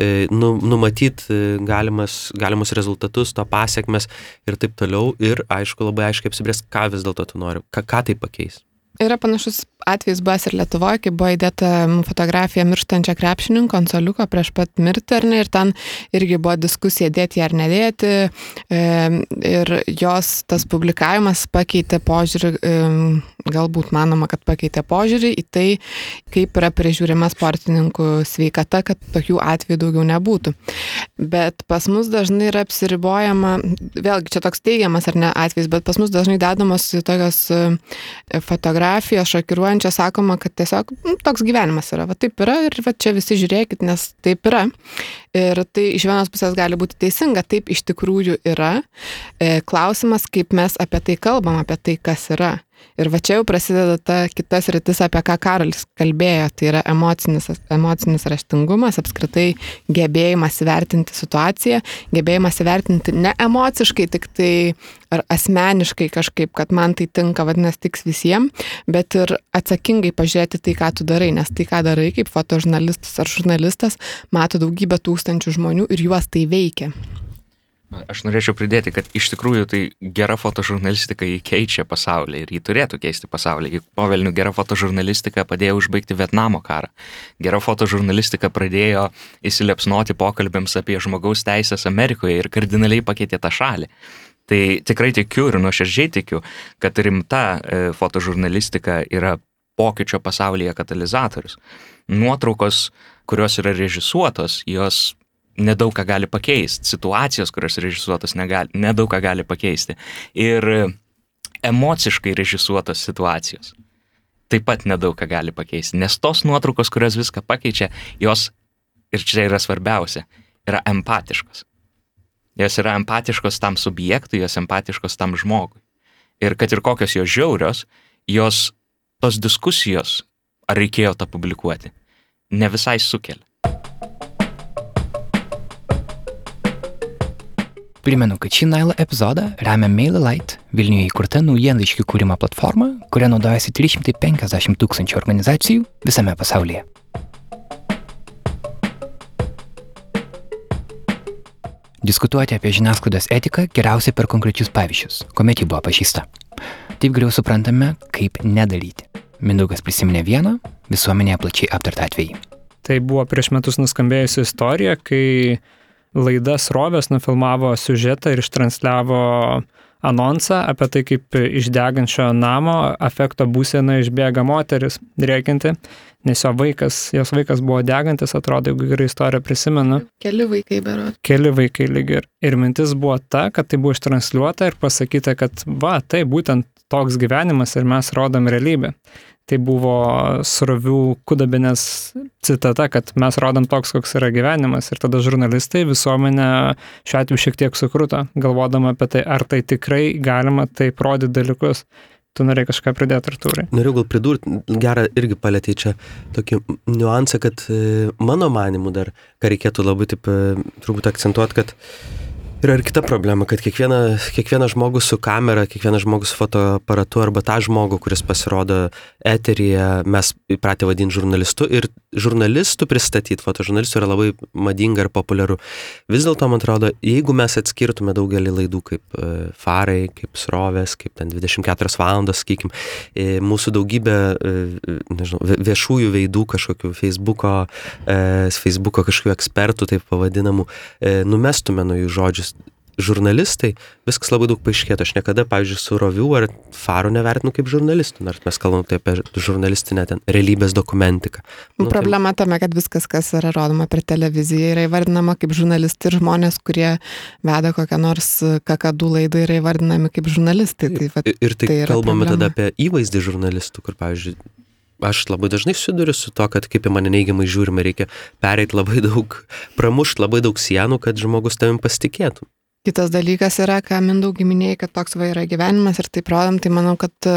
e, nu, numatyti e, galimas, galimus rezultatus, to pasiekmes ir taip toliau. Ir aišku, labai aiškiai apsibrės, ką vis dėlto tu nori, ką, ką tai pakeis. Yra panašus atvejis buvęs ir Lietuvoje, kai buvo įdėta fotografija mirštančio krepšininko ant soliuko prieš pat mirtį, ar ne, ir ten irgi buvo diskusija dėti ar nedėti, ir jos tas publikavimas pakeitė požiūrį, galbūt manoma, kad pakeitė požiūrį į tai, kaip yra prižiūrima sportininkų sveikata, kad tokių atvejų daugiau nebūtų. Bet pas mus dažnai yra apsiribojama, vėlgi čia toks teigiamas ar ne atvejis, bet pas mus dažnai dedamos tokios e, fotografijos šokiruojančios, sakoma, kad tiesiog nu, toks gyvenimas yra, va taip yra ir va čia visi žiūrėkit, nes taip yra. Ir tai iš vienos pusės gali būti teisinga, taip iš tikrųjų yra. E, klausimas, kaip mes apie tai kalbam, apie tai, kas yra. Ir va čia jau prasideda ta kitas rytis, apie ką Karolis kalbėjo, tai yra emocinis, emocinis raštingumas, apskritai gebėjimas įvertinti situaciją, gebėjimas įvertinti ne emociškai, tik tai ar asmeniškai kažkaip, kad man tai tinka, vadinasi, tiks visiems, bet ir atsakingai pažiūrėti tai, ką tu darai, nes tai, ką darai kaip fotožurnalistas ar žurnalistas, mato daugybę tūkstančių žmonių ir juos tai veikia. Aš norėčiau pridėti, kad iš tikrųjų tai gera fotožurnalistika jį keičia pasaulį ir jį turėtų keisti pasaulį. Juk povelnių gera fotožurnalistika padėjo užbaigti Vietnamo karą. Gera fotožurnalistika pradėjo įsilepsnoti pokalbėms apie žmogaus teisės Amerikoje ir kardinaliai pakeitė tą šalį. Tai tikrai tikiu ir nuoširdžiai tikiu, kad rimta e, fotožurnalistika yra pokyčio pasaulyje katalizatorius. Nuotraukos, kurios yra režisuotos, jos nedaug ką gali pakeisti, situacijos, kurios režisuotos, negali, nedaug ką gali pakeisti. Ir emociškai režisuotos situacijos taip pat nedaug ką gali pakeisti, nes tos nuotraukos, kurios viską pakeičia, jos, ir čia yra svarbiausia, yra empatiškos. Jos yra empatiškos tam subjektui, jos empatiškos tam žmogui. Ir kad ir kokios jos žiaurios, jos tos diskusijos, ar reikėjo tą publikuoti, ne visai sukelia. Primenu, kad šį Nailo epizodą remia MailerLite, Vilniuje įkurta naujienlaiškių kūrimo platforma, kuria naudojasi 350 tūkstančių organizacijų visame pasaulyje. Diskutuoti apie žiniasklaidos etiką geriausia per konkrečius pavyzdžius, kuomet ji buvo pažįsta. Taip geriau suprantame, kaip nedaryti. Mindaugas prisiminė vieną visuomenėje plačiai aptartą atvejį. Tai buvo prieš metus nuskambėjusi istorija, kai laida Srovės nufilmavo siužetą ir ištransliavo anonsą apie tai, kaip iš degančio namo afekto būsena išbėga moteris rėkinti, nes jo vaikas, jos vaikas buvo degantis, atrodo, jeigu gerai istoriją prisimenu. Keli vaikai berot. Keli vaikai lyg ir. Ir mintis buvo ta, kad tai buvo ištransliuota ir pasakyta, kad va, tai būtent toks gyvenimas ir mes rodom realybę tai buvo srovių kudabinės citata, kad mes rodom toks, koks yra gyvenimas. Ir tada žurnalistai visuomenę šiuo atveju šiek tiek sukruto, galvodama apie tai, ar tai tikrai galima taip rodyti dalykus. Tu norėjai kažką pridėti, Artūrai? Noriu gal pridurti, gerą irgi palėtė čia tokį niuansą, kad e, mano manimu dar, ką reikėtų labai taip e, turbūt akcentuoti, kad Yra ir kita problema, kad kiekviena, kiekvienas žmogus su kamera, kiekvienas žmogus su fotoaparatu arba tą žmogų, kuris pasirodo eteryje, mes įpratę vadinti žurnalistu ir žurnalistų pristatyti, fotožurnalistų yra labai madinga ir populiaru. Vis dėlto, man atrodo, jeigu mes atskirtume daugelį laidų kaip e, farai, kaip srovės, kaip ten 24 valandos, sakykime, mūsų daugybę, e, nežinau, viešųjų veidų kažkokių Facebooko, e, Facebooko kažkokių ekspertų, taip pavadinamų, numestume nuo jų žodžius žurnalistai, viskas labai daug paaiškėtų. Aš niekada, pavyzdžiui, su Roviu ar Faru nevertinu kaip žurnalistų, nors mes kalbam tai apie žurnalistinę ten realybės dokumentiką. Nu, Problema tai... tame, kad viskas, kas yra rodoma per televiziją, yra įvardinama kaip žurnalistai ir žmonės, kurie veda kokią nors kakadų laidą, yra įvardinami kaip žurnalistai. Tai, va, ir tai, tai kalbame problema. tada apie įvaizdį žurnalistų, kur, pavyzdžiui, aš labai dažnai susiduriu su to, kad kaip į mane neigiamai žiūrime, reikia pereiti labai daug, pramušti labai daug sienų, kad žmogus tavim pasitikėtų. Kitas dalykas yra, ką Mindaugai minėjai, kad toks va yra gyvenimas ir taip rodom, tai manau, kad e,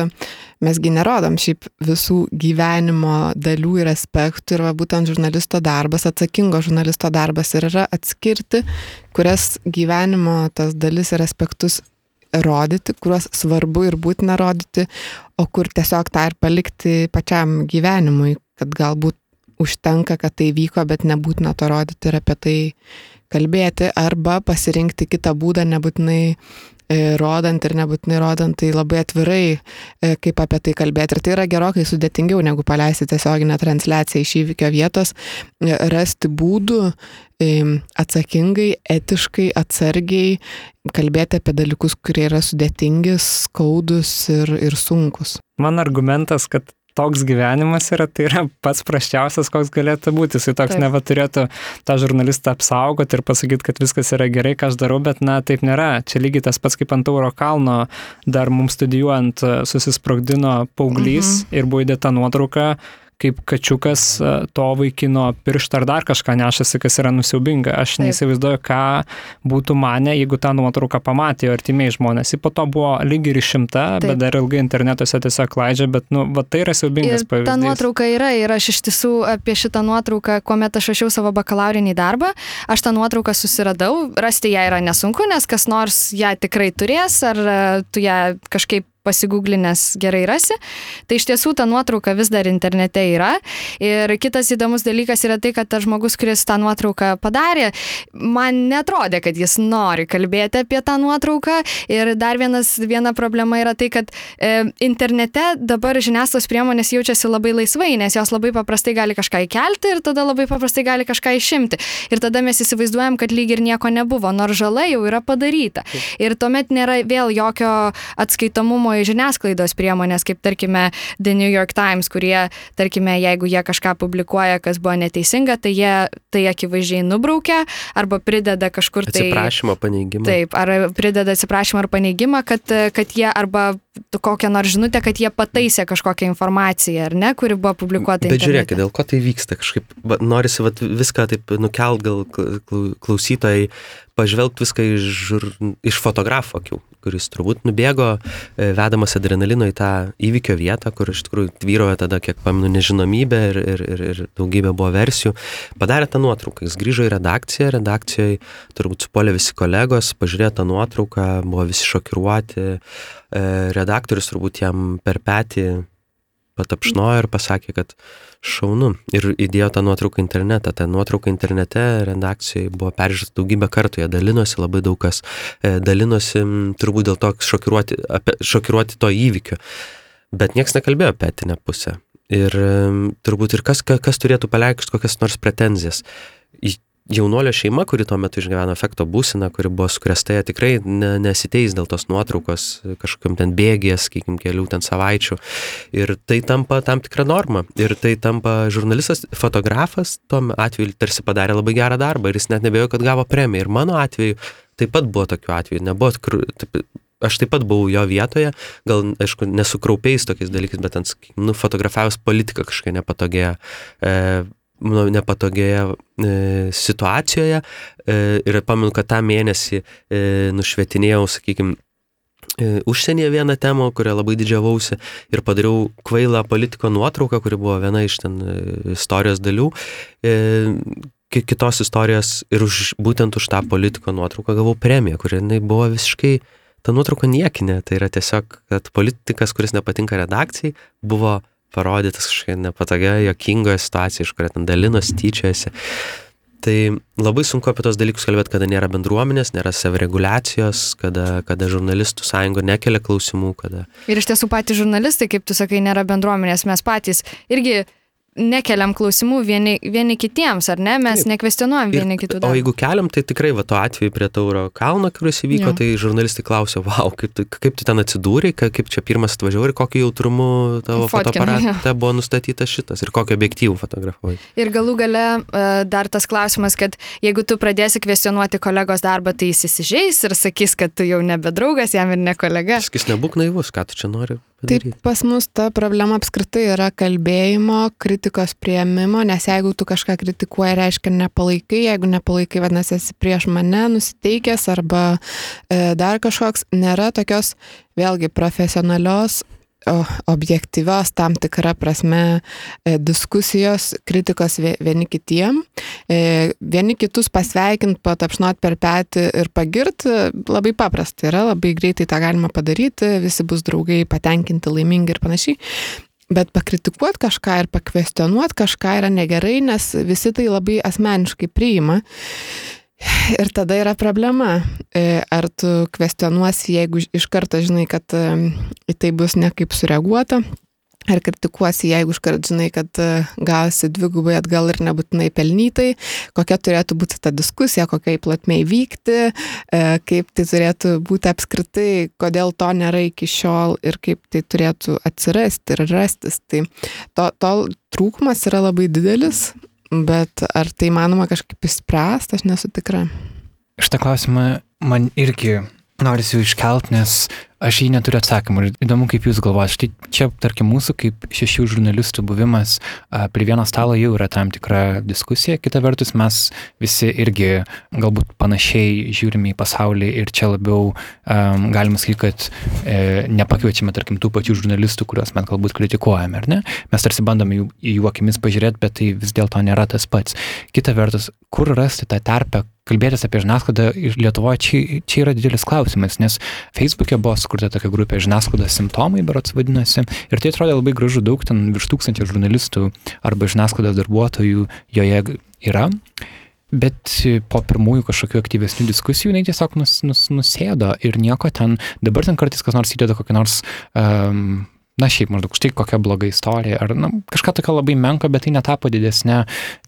mesgi nerodom. Šiaip visų gyvenimo dalių ir aspektų ir va būtent žurnalisto darbas, atsakingo žurnalisto darbas ir yra atskirti, kurias gyvenimo tas dalis ir aspektus rodyti, kuriuos svarbu ir būtina rodyti, o kur tiesiog tą ir palikti pačiam gyvenimui, kad galbūt užtenka, kad tai vyko, bet nebūtina to rodyti ir apie tai kalbėti arba pasirinkti kitą būdą, nebūtinai e, rodant ir nebūtinai rodant, tai labai atvirai, e, kaip apie tai kalbėti. Ir tai yra gerokai sudėtingiau negu paleisti tiesioginę transliaciją iš įvykio vietos, e, rasti būdų atsakingai, etiškai, atsargiai kalbėti apie dalykus, kurie yra sudėtingi, skaudus ir, ir sunkus. Man argumentas, kad toks gyvenimas yra, tai yra pats praščiausias, koks galėtų būti. Jisai toks neva turėtų tą žurnalistą apsaugoti ir pasakyti, kad viskas yra gerai, ką aš darau, bet na, taip nėra. Čia lygiai tas pats kaip ant Tauro kalno, dar mums studijuojant susisprogdino paauglys mhm. ir buvo įdėta nuotrauka kaip kačiukas to vaikino pirštą ar dar kažką nešasi, kas yra nusiaubinga. Aš Taip. neįsivaizduoju, ką būtų mane, jeigu tą nuotrauką pamatė artimiai žmonės. Ji po to buvo lyg ir išimta, Taip. bet dar ilgai internetuose tiesiog leidžia, bet, nu, va, tai yra siaubingas ir pavyzdys. Ta nuotrauka yra ir aš iš tiesų apie šitą nuotrauką, kuomet aš rašiau savo bakalaurinį darbą, aš tą nuotrauką susiradau, rasti ją yra nesunku, nes kas nors ją tikrai turės, ar e, tu ją kažkaip pasigūglinęs gerai rasi. Tai iš tiesų ta nuotrauka vis dar internete yra. Ir kitas įdomus dalykas yra tai, kad tas žmogus, kuris tą nuotrauką padarė, man netrodė, kad jis nori kalbėti apie tą nuotrauką. Ir dar vienas, viena problema yra tai, kad e, internete dabar žiniasklaidos priemonės jaučiasi labai laisvai, nes jos labai paprastai gali kažką įkelti ir tada labai paprastai gali kažką išimti. Ir tada mes įsivaizduojam, kad lyg ir nieko nebuvo, nors žala jau yra padaryta. Ir tuomet nėra vėl jokio atskaitomumo į žiniasklaidos priemonės, kaip tarkime The New York Times, kurie, tarkime, jeigu jie kažką publikuoja, kas buvo neteisinga, tai jie tai akivaizdžiai nubraukia arba prideda kažkur tai... Atsiprašymą, paneigimą. Taip, ar prideda atsiprašymą ar paneigimą, kad, kad jie arba kokią nors žinutę, kad jie pataisė kažkokią informaciją, ar ne, kuri buvo publikuota. Bet žiūrėkit, dėl ko tai vyksta, kažkaip va, norisi va, viską taip nukelt, gal klausytojai pažvelgti viską iš, iš fotografo akių, kuris turbūt nubėgo, e, vedamas adrenalino į tą įvykio vietą, kur iš tikrųjų tvyrojo tada, kiek paminu, nežinomybė ir, ir, ir, ir daugybė buvo versijų. Padarė tą nuotrauką, jis grįžo į redakciją, redakcijoje turbūt supolė visi kolegos, pažiūrėjo tą nuotrauką, buvo visi šokiruoti, e, redaktorius turbūt jam per petį patapšnojo ir pasakė, kad šaunu. Ir įdėjo tą nuotrauką internetą. Ta nuotrauka internete redakcijai buvo peržiūrėta daugybę kartų, jie dalinosi, labai daug kas e, dalinosi turbūt dėl to šokiruoti, apie, šokiruoti to įvykio. Bet niekas nekalbėjo apie etinę pusę. Ir turbūt ir kas, kas turėtų paleikšti kokias nors pretenzijas jaunuolio šeima, kuri tuo metu išgyveno efekto būseną, kuri buvo sukresta, tikrai ne, nesiteis dėl tos nuotraukos kažkokiam ten bėgės, sakykim, kelių ten savaičių. Ir tai tampa tam tikra norma. Ir tai tampa žurnalistas, fotografas, tuo atveju tarsi padarė labai gerą darbą ir jis net nebejojo, kad gavo premiją. Ir mano atveju taip pat buvo tokių atvejų. Nebuvo, taip, aš taip pat buvau jo vietoje, gal, aišku, nesukraupiais tokiais dalykais, bet ant, nu, fotografavus politiką kažkokia nepatogėja. E, nu, nepatogioje e, situacijoje e, ir pamenu, kad tą mėnesį e, nušvetinėjau, sakykime, užsienyje vieną temą, kurią labai didžiavausi ir padariau kvailą politiko nuotrauką, kuri buvo viena iš ten e, istorijos dalių. E, kitos istorijos ir už, būtent už tą politiko nuotrauką gavau premiją, kuri buvo visiškai, ta nuotrauka niekinė, tai yra tiesiog, kad politikas, kuris nepatinka redakcijai, buvo parodytas kažkokia nepatogia, jokingoje situacijoje, iš kurio ten dalinos, tyčiasi. Tai labai sunku apie tos dalykus kalbėti, kada nėra bendruomenės, nėra savireguliacijos, kada, kada žurnalistų sąjunga nekelia klausimų, kada... Ir iš tiesų patys žurnalistai, kaip tu sakai, nėra bendruomenės, mes patys irgi nekeliam klausimų vieni, vieni kitiems, ar ne? Mes Taip. nekvestionuojam Ir- vieni kitų O jeigu keliam, tai tikrai va to atveju prie Tauro kalno, kuris įvyko, Jo. tai žurnalistai klausė, wow, kaip tu, kaip tu ten atsidūrė, ka- kaip čia pirmas atvažiavai ir kokiu jautrumu tavo fotoaparate buvo nustatytas šitas ir kokio objektyvų fotografavai. Ir galų gale e, dar tas klausimas, kad jeigu tu pradėsi kvestionuoti kolegos darbą, tai jis įsižeis ir sakys, kad tu jau nebe draugas, jam ir ne kolega. Skis nebūk naivus, ką tu čia nori Taip, padaryti. pas mus ta problema apskritai yra kalbėjimo, kritikos prieimimo, nes jeigu tu kažką kritikuoji, reiškia nepalaikai, jeigu nepalaikai, vadinasi, esi prieš mane nusiteikęs arba e, dar kažkoks, nėra tokios, vėlgi, profesionalios, objektyvios tam tikrą prasme e, diskusijos, kritikos vie- vieni kitiem, e, vieni kitus pasveikint, patapšnot per petį ir pagirt, e, labai paprasta yra, labai greitai tą galima padaryti, visi bus draugai patenkinti, laimingi ir panašiai. Bet pakritikuoti kažką ir pakvestionuoti kažką yra negerai, nes visi tai labai asmeniškai priima. Ir tada yra problema. E, Ar tu kvestionuosi, jeigu iš karto žinai, kad e, į tai bus nekaip sureaguota, ar kritikuosi, jeigu iš karto žinai, kad e, gausi dvigubai atgal ir nebūtinai pelnytai, kokia turėtų būti ta diskusija, kokiai platmei vykti, e, kaip tai turėtų būti apskritai, kodėl to nėra iki šiol ir kaip tai turėtų atsirasti ir rastis. Tai to, to trūkumas yra labai didelis, bet ar tai manoma kažkaip įspręsti, aš nesu tikra. Šitą klausimą man irgi norisi iškelt, nes aš jį neturiu atsakymų. Ir įdomu, kaip jūs galvojate. Štai čia, tarkim, mūsų kaip šešių žurnalistų buvimas a, prie vieno stalo jau yra tam tikra diskusija. Kita vertus, mes visi irgi galbūt panašiai žiūrime į pasaulį ir čia labiau um, galima sakyti, kad e, nepakviečiame, tarkim, tų pačių žurnalistų, kuriuos mes galbūt kritikuojame, ar ne? Mes tarsi bandome jų, jų akimis pažiūrėti, bet tai vis dėlto nėra tas pats. Kita vertus, kur rasti tą terpę, kalbėtis apie žiniasklaidą Lietuvoje čia, čia yra didelis klausimas, nes Facebook'e buvo sukurta tokia grupė žiniasklaidos simptomai, berots vadinasi, ir tai atrodė labai gražu, daug ten virš tūkstančio žurnalistų arba žiniasklaidos darbuotojų joje yra. Bet po pirmųjų kažkokių aktyvesnių diskusijų jinai tiesiog nus, nus, nusėdo ir nieko ten, dabar ten kartais kas nors įdeda kokį nors um, na šiaip maždaug štai kokia bloga istorija, ar na, kažką tokio labai menko, bet tai netapo didesnė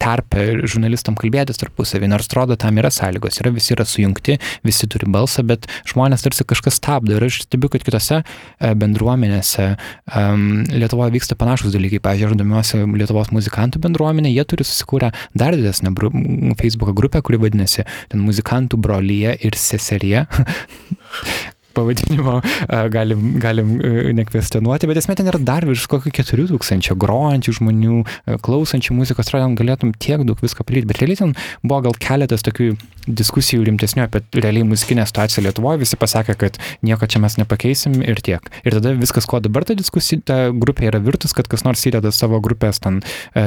terpė žurnalistam kalbėtis tarpusavį, nors atrodo, tam yra sąlygos, yra visi yra sujungti, visi turi balsą, bet žmonės tarsi kažkas stabdo ir aš stebiu, kad kitose e, bendruomenėse um, Lietuvoje vyksta panašus dalykai, pavyzdžiui, aš domiuosi Lietuvos muzikantų bendruomenė, jie turi susikūrę dar didesnę bru- Facebook grupę, kuri vadinasi ten muzikantų brolyje ir seserija. pavadinimo e, galim, galim e, nekvestionuoti, bet esmė ten yra dar virš kokio 4000 grojančių žmonių, e, klausančių muzikos, atrodo, galėtum tiek daug visko padaryti, bet realiai ten buvo gal keletas tokių diskusijų rimtesnių apie realiai muzikinę situaciją Lietuvoje, visi pasakė, kad nieko čia mes nepakeisim ir tiek. Ir tada viskas, ko dabar ta diskusija, ta grupė yra virtus, kad kas nors įdeda savo grupės ten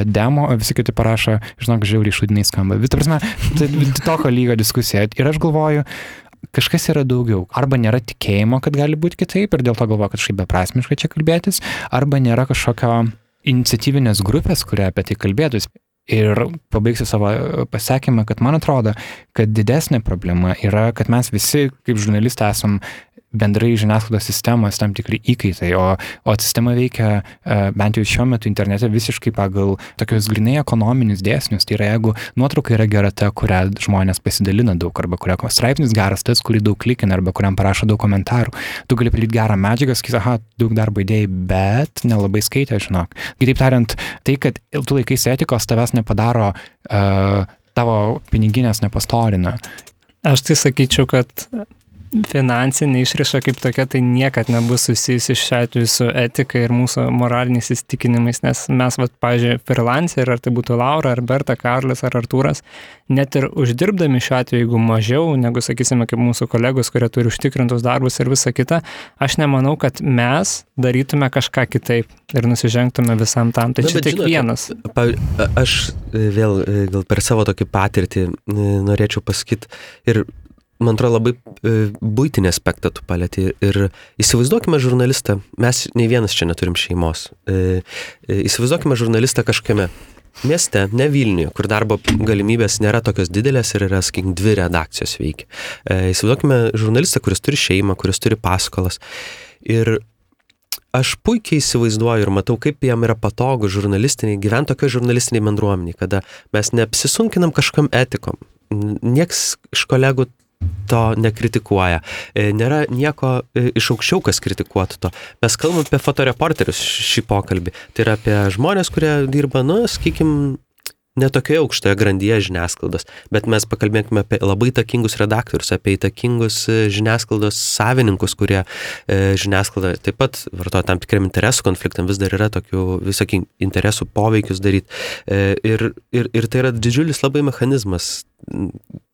demo, visi kiti parašo, žinok, žiauriai šudiniai skamba. Vis, ta prasme, tai tokio lygio diskusija. Ir aš galvoju, kažkas yra daugiau. Arba nėra tikėjimo, kad gali būti kitaip ir dėl to galvoju, kad kažkaip beprasmiškai čia kalbėtis, arba nėra kažkokio iniciatyvinės grupės, kuria apie tai kalbėtus. Ir pabaigsiu savo pasakymą, kad man atrodo, kad didesnė problema yra, kad mes visi kaip žurnalistai esam bendrai žiniasklaidos sistemos tam tikri įkaitai, o, o sistema veikia e, bent jau šiuo metu internete visiškai pagal tokius grinai ekonominius dėsnius. Tai yra, jeigu nuotrauka yra gera ta, kurią žmonės pasidalina daug, arba kurio straipsnis geras tas, kurį daug klikina, arba kuriam parašo daug komentarų. Tu gali padaryti gerą medžiagą, sakys, aha, daug darbo idėjai, bet nelabai skaitė, žinok. Kitaip tariant, tai, kad tu laikais etikos tavęs nepadaro, uh, tavo piniginės nepastorina. Aš tai sakyčiau, kad finansinė išriša kaip tokia tai niekad nebus susijusi šiuo atveju su etika ir mūsų moraliniais įsitikinimais, nes mes, vat, pažiūrėjau, freelancer, ar tai būtų Laura, ar Berta, Karlis, ar Artūras, net ir uždirbdami šiuo atveju, jeigu mažiau negu, sakysime, kaip mūsų kolegos, kurie turi užtikrintus darbus ir visa kita, aš nemanau, kad mes darytume kažką kitaip ir nusižengtume visam tam. Tai Na, čia tik žinote, vienas. Pa, aš vėl gal per savo tokį patirtį e, norėčiau pasakyti ir man atrodo labai e, būtinį aspektą tu palėti ir įsivaizduokime žurnalistą, mes nei vienas čia neturim šeimos, e, e, įsivaizduokime žurnalistą kažkame mieste, ne Vilniuje, kur darbo galimybės nėra tokios didelės ir yra, sakykim, dvi redakcijos veikia. Įsivaizduokime žurnalistą, kuris turi šeimą, kuris turi paskolas ir aš puikiai įsivaizduoju ir matau, kaip jam yra patogu žurnalistiniai, gyventi tokio žurnalistiniai bendruomeniai, kada mes neapsisunkinam kažkam etikom. Niekas iš kolegų to nekritikuoja. E, nėra nieko e, iš aukščiau, kas kritikuotų to. Mes kalbam apie fotoreporterius šį pokalbį. Tai yra apie žmonės, kurie dirba, nu, sakykime, netokioje aukštoje grandyje žiniasklaidos, bet mes pakalbėkime apie labai įtakingus redaktorius, apie įtakingus e, žiniasklaidos savininkus, kurie e, žiniasklaida taip pat vartoja tam tikriam interesų konfliktam, vis dar yra tokių visokių interesų poveikius daryti. E, ir, ir, ir tai yra didžiulis labai mechanizmas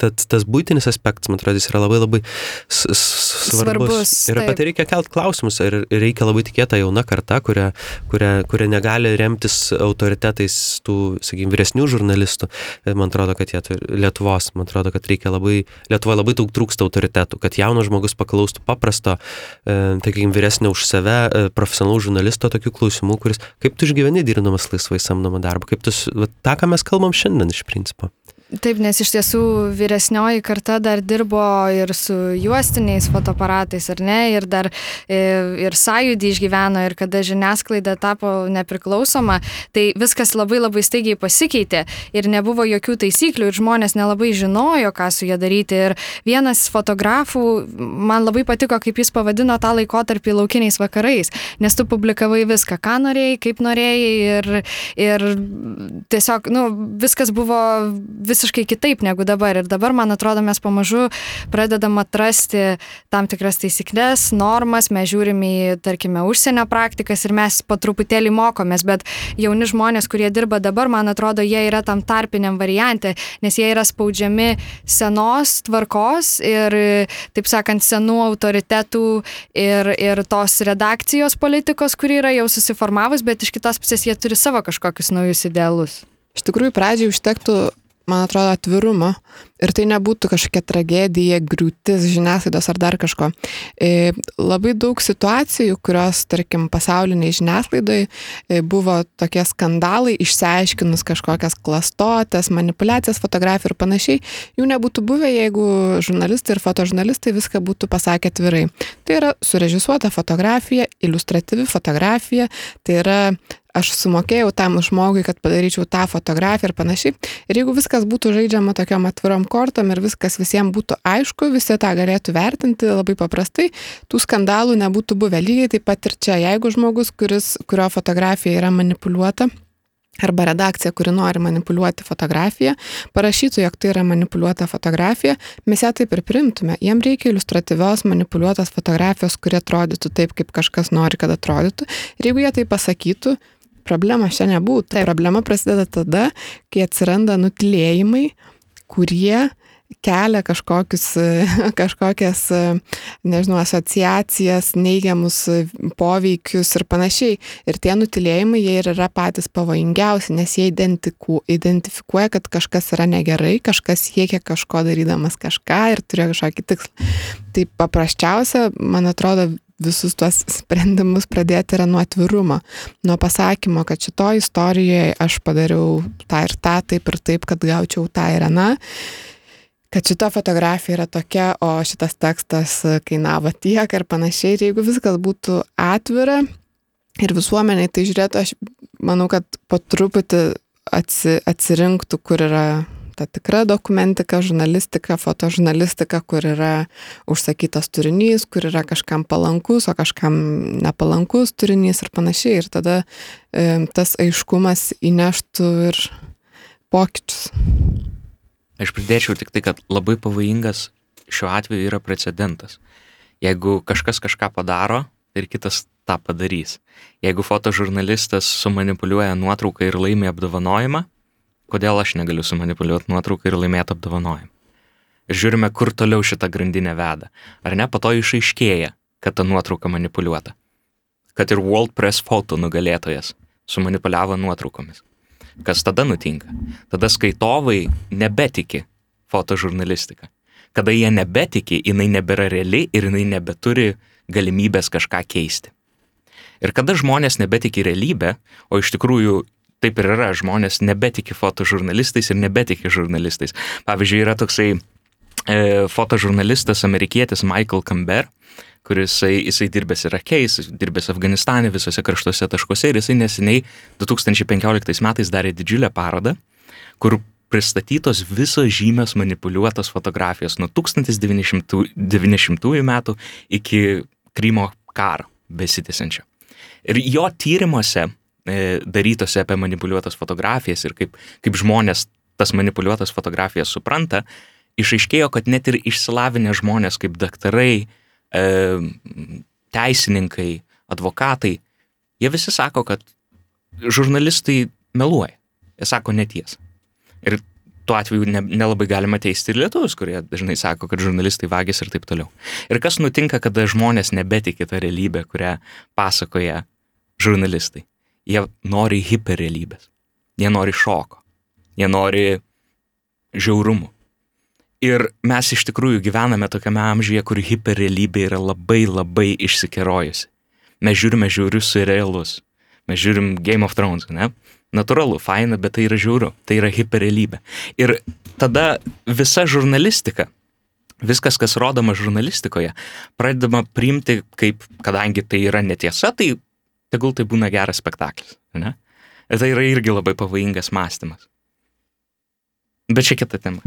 tad tas būtinis aspektas, man atrodo, jis yra labai labai svarbus. svarbus ir apie tai reikia kelt klausimus, ir reikia labai tikėta jauna karta, kuria, kuria, kuria negali remtis autoritetais tų, sakykime, vyresnių žurnalistų. Man atrodo, kad jie Lietuvos, man atrodo, kad reikia labai, Lietuvoje labai daug trūksta autoritetų, kad jaunas žmogus paklaustų paprasto, e, sakykime, vyresnio už save, e, profesionalų žurnalisto tokių klausimų, kuris, kaip tu išgyveni dirbdamas laisvai samdomą darbą, kaip tu, va, tą, ką mes kalbam šiandien iš principo. Taip, nes iš tiesų vyresnioji karta dar dirbo ir su juostiniais fotoaparatais, ar ne, ir dar e, ir sąjūdį išgyveno, ir kada žiniasklaida tapo nepriklausoma, tai viskas labai labai staigiai pasikeitė ir nebuvo jokių taisyklių ir žmonės nelabai žinojo, ką su jie daryti. Ir vienas fotografų, man labai patiko, kaip jis pavadino tą laikotarpį laukiniais vakarais, nes tu publikavai viską, ką norėjai, kaip norėjai ir, ir tiesiog, nu, viskas buvo vis visiškai kitaip negu dabar. Ir dabar, man atrodo, mes pamažu pradedam atrasti tam tikras taisyklės, normas, mes žiūrim į, tarkime, užsienio praktikas ir mes po truputėlį mokomės, bet jauni žmonės, kurie dirba dabar, man atrodo, jie yra tam tarpiniam variante, nes jie yra spaudžiami senos tvarkos ir, taip sakant, senų autoritetų ir, ir tos redakcijos politikos, kuri yra jau susiformavus, bet iš kitos pusės jie turi savo kažkokius naujus idealus. Iš tikrųjų, pradžiai užtektų man atrodo, atvirumo ir tai nebūtų kažkokia tragedija, griūtis žiniasklaidos ar dar kažko. E, labai daug situacijų, kurios, tarkim, pasauliniai žiniasklaidai e, buvo tokie skandalai, išsiaiškinus kažkokias klastotės, manipulacijas, fotografiją ir panašiai, jų nebūtų buvę, jeigu žurnalistai ir fotožurnalistai viską būtų pasakę atvirai. Tai yra surežisuota fotografija, iliustratyvi fotografija, tai yra aš sumokėjau tam žmogui, kad padaryčiau tą fotografiją ir panašiai. Ir jeigu viskas būtų žaidžiama tokiam atvirom kortom ir viskas visiems būtų aišku, visi tą galėtų vertinti labai paprastai, tų skandalų nebūtų buvę. Lygiai taip pat ir čia, jeigu žmogus, kuris, kurio fotografija yra manipuliuota, arba redakcija, kuri nori manipuliuoti fotografiją, parašytų, jog tai yra manipuliuota fotografija, mes ją taip ir primtume. Jiem reikia iliustratyvios manipuliuotos fotografijos, kurie atrodytų taip, kaip kažkas nori, kad atrodytų. Ir jeigu jie tai pasakytų, problemos čia nebūtų. Taip. Problema prasideda tada, kai atsiranda nutilėjimai, kurie kelia kažkokius, kažkokias, nežinau, asociacijas, neigiamus poveikius ir panašiai. Ir tie nutilėjimai, jie ir yra patys pavojingiausi, nes jie identifikuoja, kad kažkas yra negerai, kažkas siekia kažko darydamas kažką ir turi kažkokį tikslą. Tai paprasčiausia, man atrodo, visus tuos sprendimus pradėti yra nuo atvirumo, nuo pasakymo, kad šitoje istorijoje aš padariau tą ir tą, taip ir taip, kad gaučiau tą ir aną kad šita fotografija yra tokia, o šitas tekstas kainavo tiek ir panašiai. Ir jeigu viskas būtų atvira ir visuomeniai tai žiūrėtų, aš manau, kad po truputį atsi, atsirinktų, kur yra ta tikra dokumentika, žurnalistika, fotožurnalistika, kur yra užsakytas turinys, kur yra kažkam palankus, o kažkam nepalankus turinys ir panašiai. Ir tada e, tas aiškumas įneštų ir pokyčius. Aš pridėčiau tik tai, kad labai pavojingas šiuo atveju yra precedentas. Jeigu kažkas kažką padaro ir kitas tą padarys. Jeigu fotožurnalistas sumanipuliuoja nuotrauką ir laimi apdovanojimą, kodėl aš negaliu sumanipuliuoti nuotrauką ir laimėti apdovanojimą. Ir žiūrime, kur toliau šita grandinė veda. Ar ne, po to išaiškėja, kad ta nuotrauka manipuliuota. Kad ir World Press Photo nugalėtojas sumanipuliavo nuotraukomis. Kas tada nutinka? Tada skaitovai nebetiki fotožurnalistiką. Kada jie nebetiki, jinai nebėra reali ir jinai nebeturi galimybės kažką keisti. Ir kada žmonės nebetiki realybę, o iš tikrųjų taip ir yra, žmonės nebetiki fotožurnalistais ir nebetiki žurnalistais. Pavyzdžiui, yra toksai e, fotožurnalistas amerikietis Michael Camber, kuris jisai, jisai dirbęs Irake, jisai dirbęs Afganistane, visose karštuose taškuose ir jisai neseniai 2015 metais darė didžiulę parodą, kur pristatytos visos žymios manipuliuotos fotografijos nuo 1990 metų iki Krymo karo besitęsiančio. Ir jo tyrimuose e, darytose apie manipuliuotas fotografijas ir kaip, kaip žmonės tas manipuliuotas fotografijas supranta, išaiškėjo, kad net ir išsilavinę žmonės kaip daktarai, e, teisininkai, advokatai, jie visi sako, kad žurnalistai meluoja. Jie sako neties. Ir tuo atveju ne, nelabai galima teisti ir lietuvius, kurie dažnai sako, kad žurnalistai vagis ir taip toliau. Ir kas nutinka, kada žmonės nebetikė tą realybę, kurią pasakoja žurnalistai. Jie nori hiperrealybės. Jie nori šoko. Jie nori žiaurumų. Ir mes iš tikrųjų gyvename tokiame amžiuje, kur hiperrealybė yra labai labai išsikerojusi. Mes žiūrime žiaurius serialus. Mes žiūrim Game of Thrones, ne? Natūralu, faina, bet tai yra žiauru. Tai yra hiperrealybė. Ir tada visa žurnalistika, viskas, kas rodoma žurnalistikoje, pradedama priimti kaip, kadangi tai yra netiesa, tai tegul tai būna geras spektaklis. Ne? Ir tai yra irgi labai pavojingas mąstymas. Bet čia kita tema.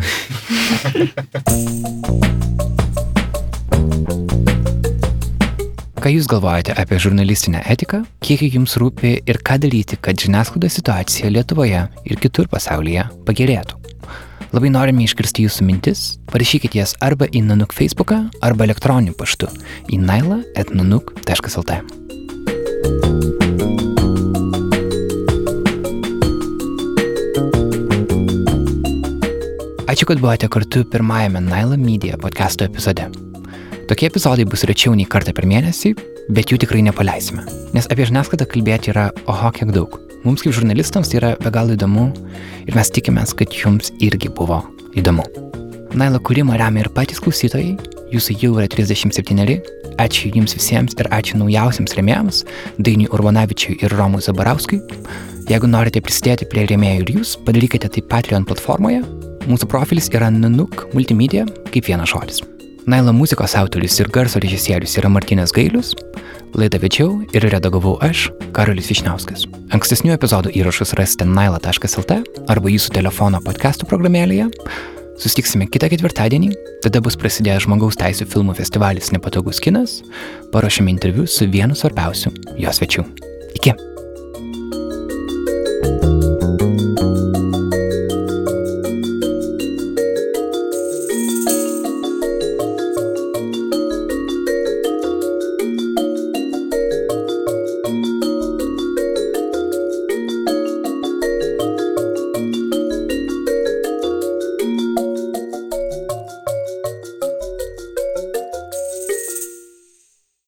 Ką Jūs galvojate apie žurnalistinę etiką, kiek Jums rūpi ir ką daryti, kad žiniasklaidos situacija Lietuvoje ir kitur pasaulyje pagerėtų? Labai norime išgirsti Jūsų mintis, parašykite jas arba į Nanuk Facebooką, arba elektroniniu paštu į naila.nanuk.lt. Ačiū, kad buvote kartu pirmajame Naila Media podcast'o epizode. Tokie epizodai bus rečiau nei kartą per mėnesį, bet jų tikrai nepaleisime. Nes apie žiniasklaidą kalbėti yra oho kiek daug. Mums kaip žurnalistams tai yra be galo įdomu ir mes tikimės, kad jums irgi buvo įdomu. Naila kūrimą remia ir patys klausytojai, jūsų jau yra 37, ačiū jums visiems ir ačiū naujausiams remėjams, Dainiui Urbanavičiui ir Romui Zabarauskui. Jeigu norite prisidėti prie rėmėjų ir jūs, padarykite tai Patreon platformoje Mūsų profilis yra Nanuk Multimedia kaip vienas žodis. Naila muzikos autorius ir garso režisierius yra Martinas Gailius, laidą vedžiau ir redagavau aš, Karolis Višniauskas. Ankstesnių epizodų įrašus rasite naila.lt arba jūsų telefono podcastų programėlėje. Sustiksime kitą ketvirtadienį, tada bus prasidėjęs žmogaus teisų filmų festivalis Nepatogus kinas, paruošėme interviu su vienu svarbiausiu jo svečiu. Iki. thank you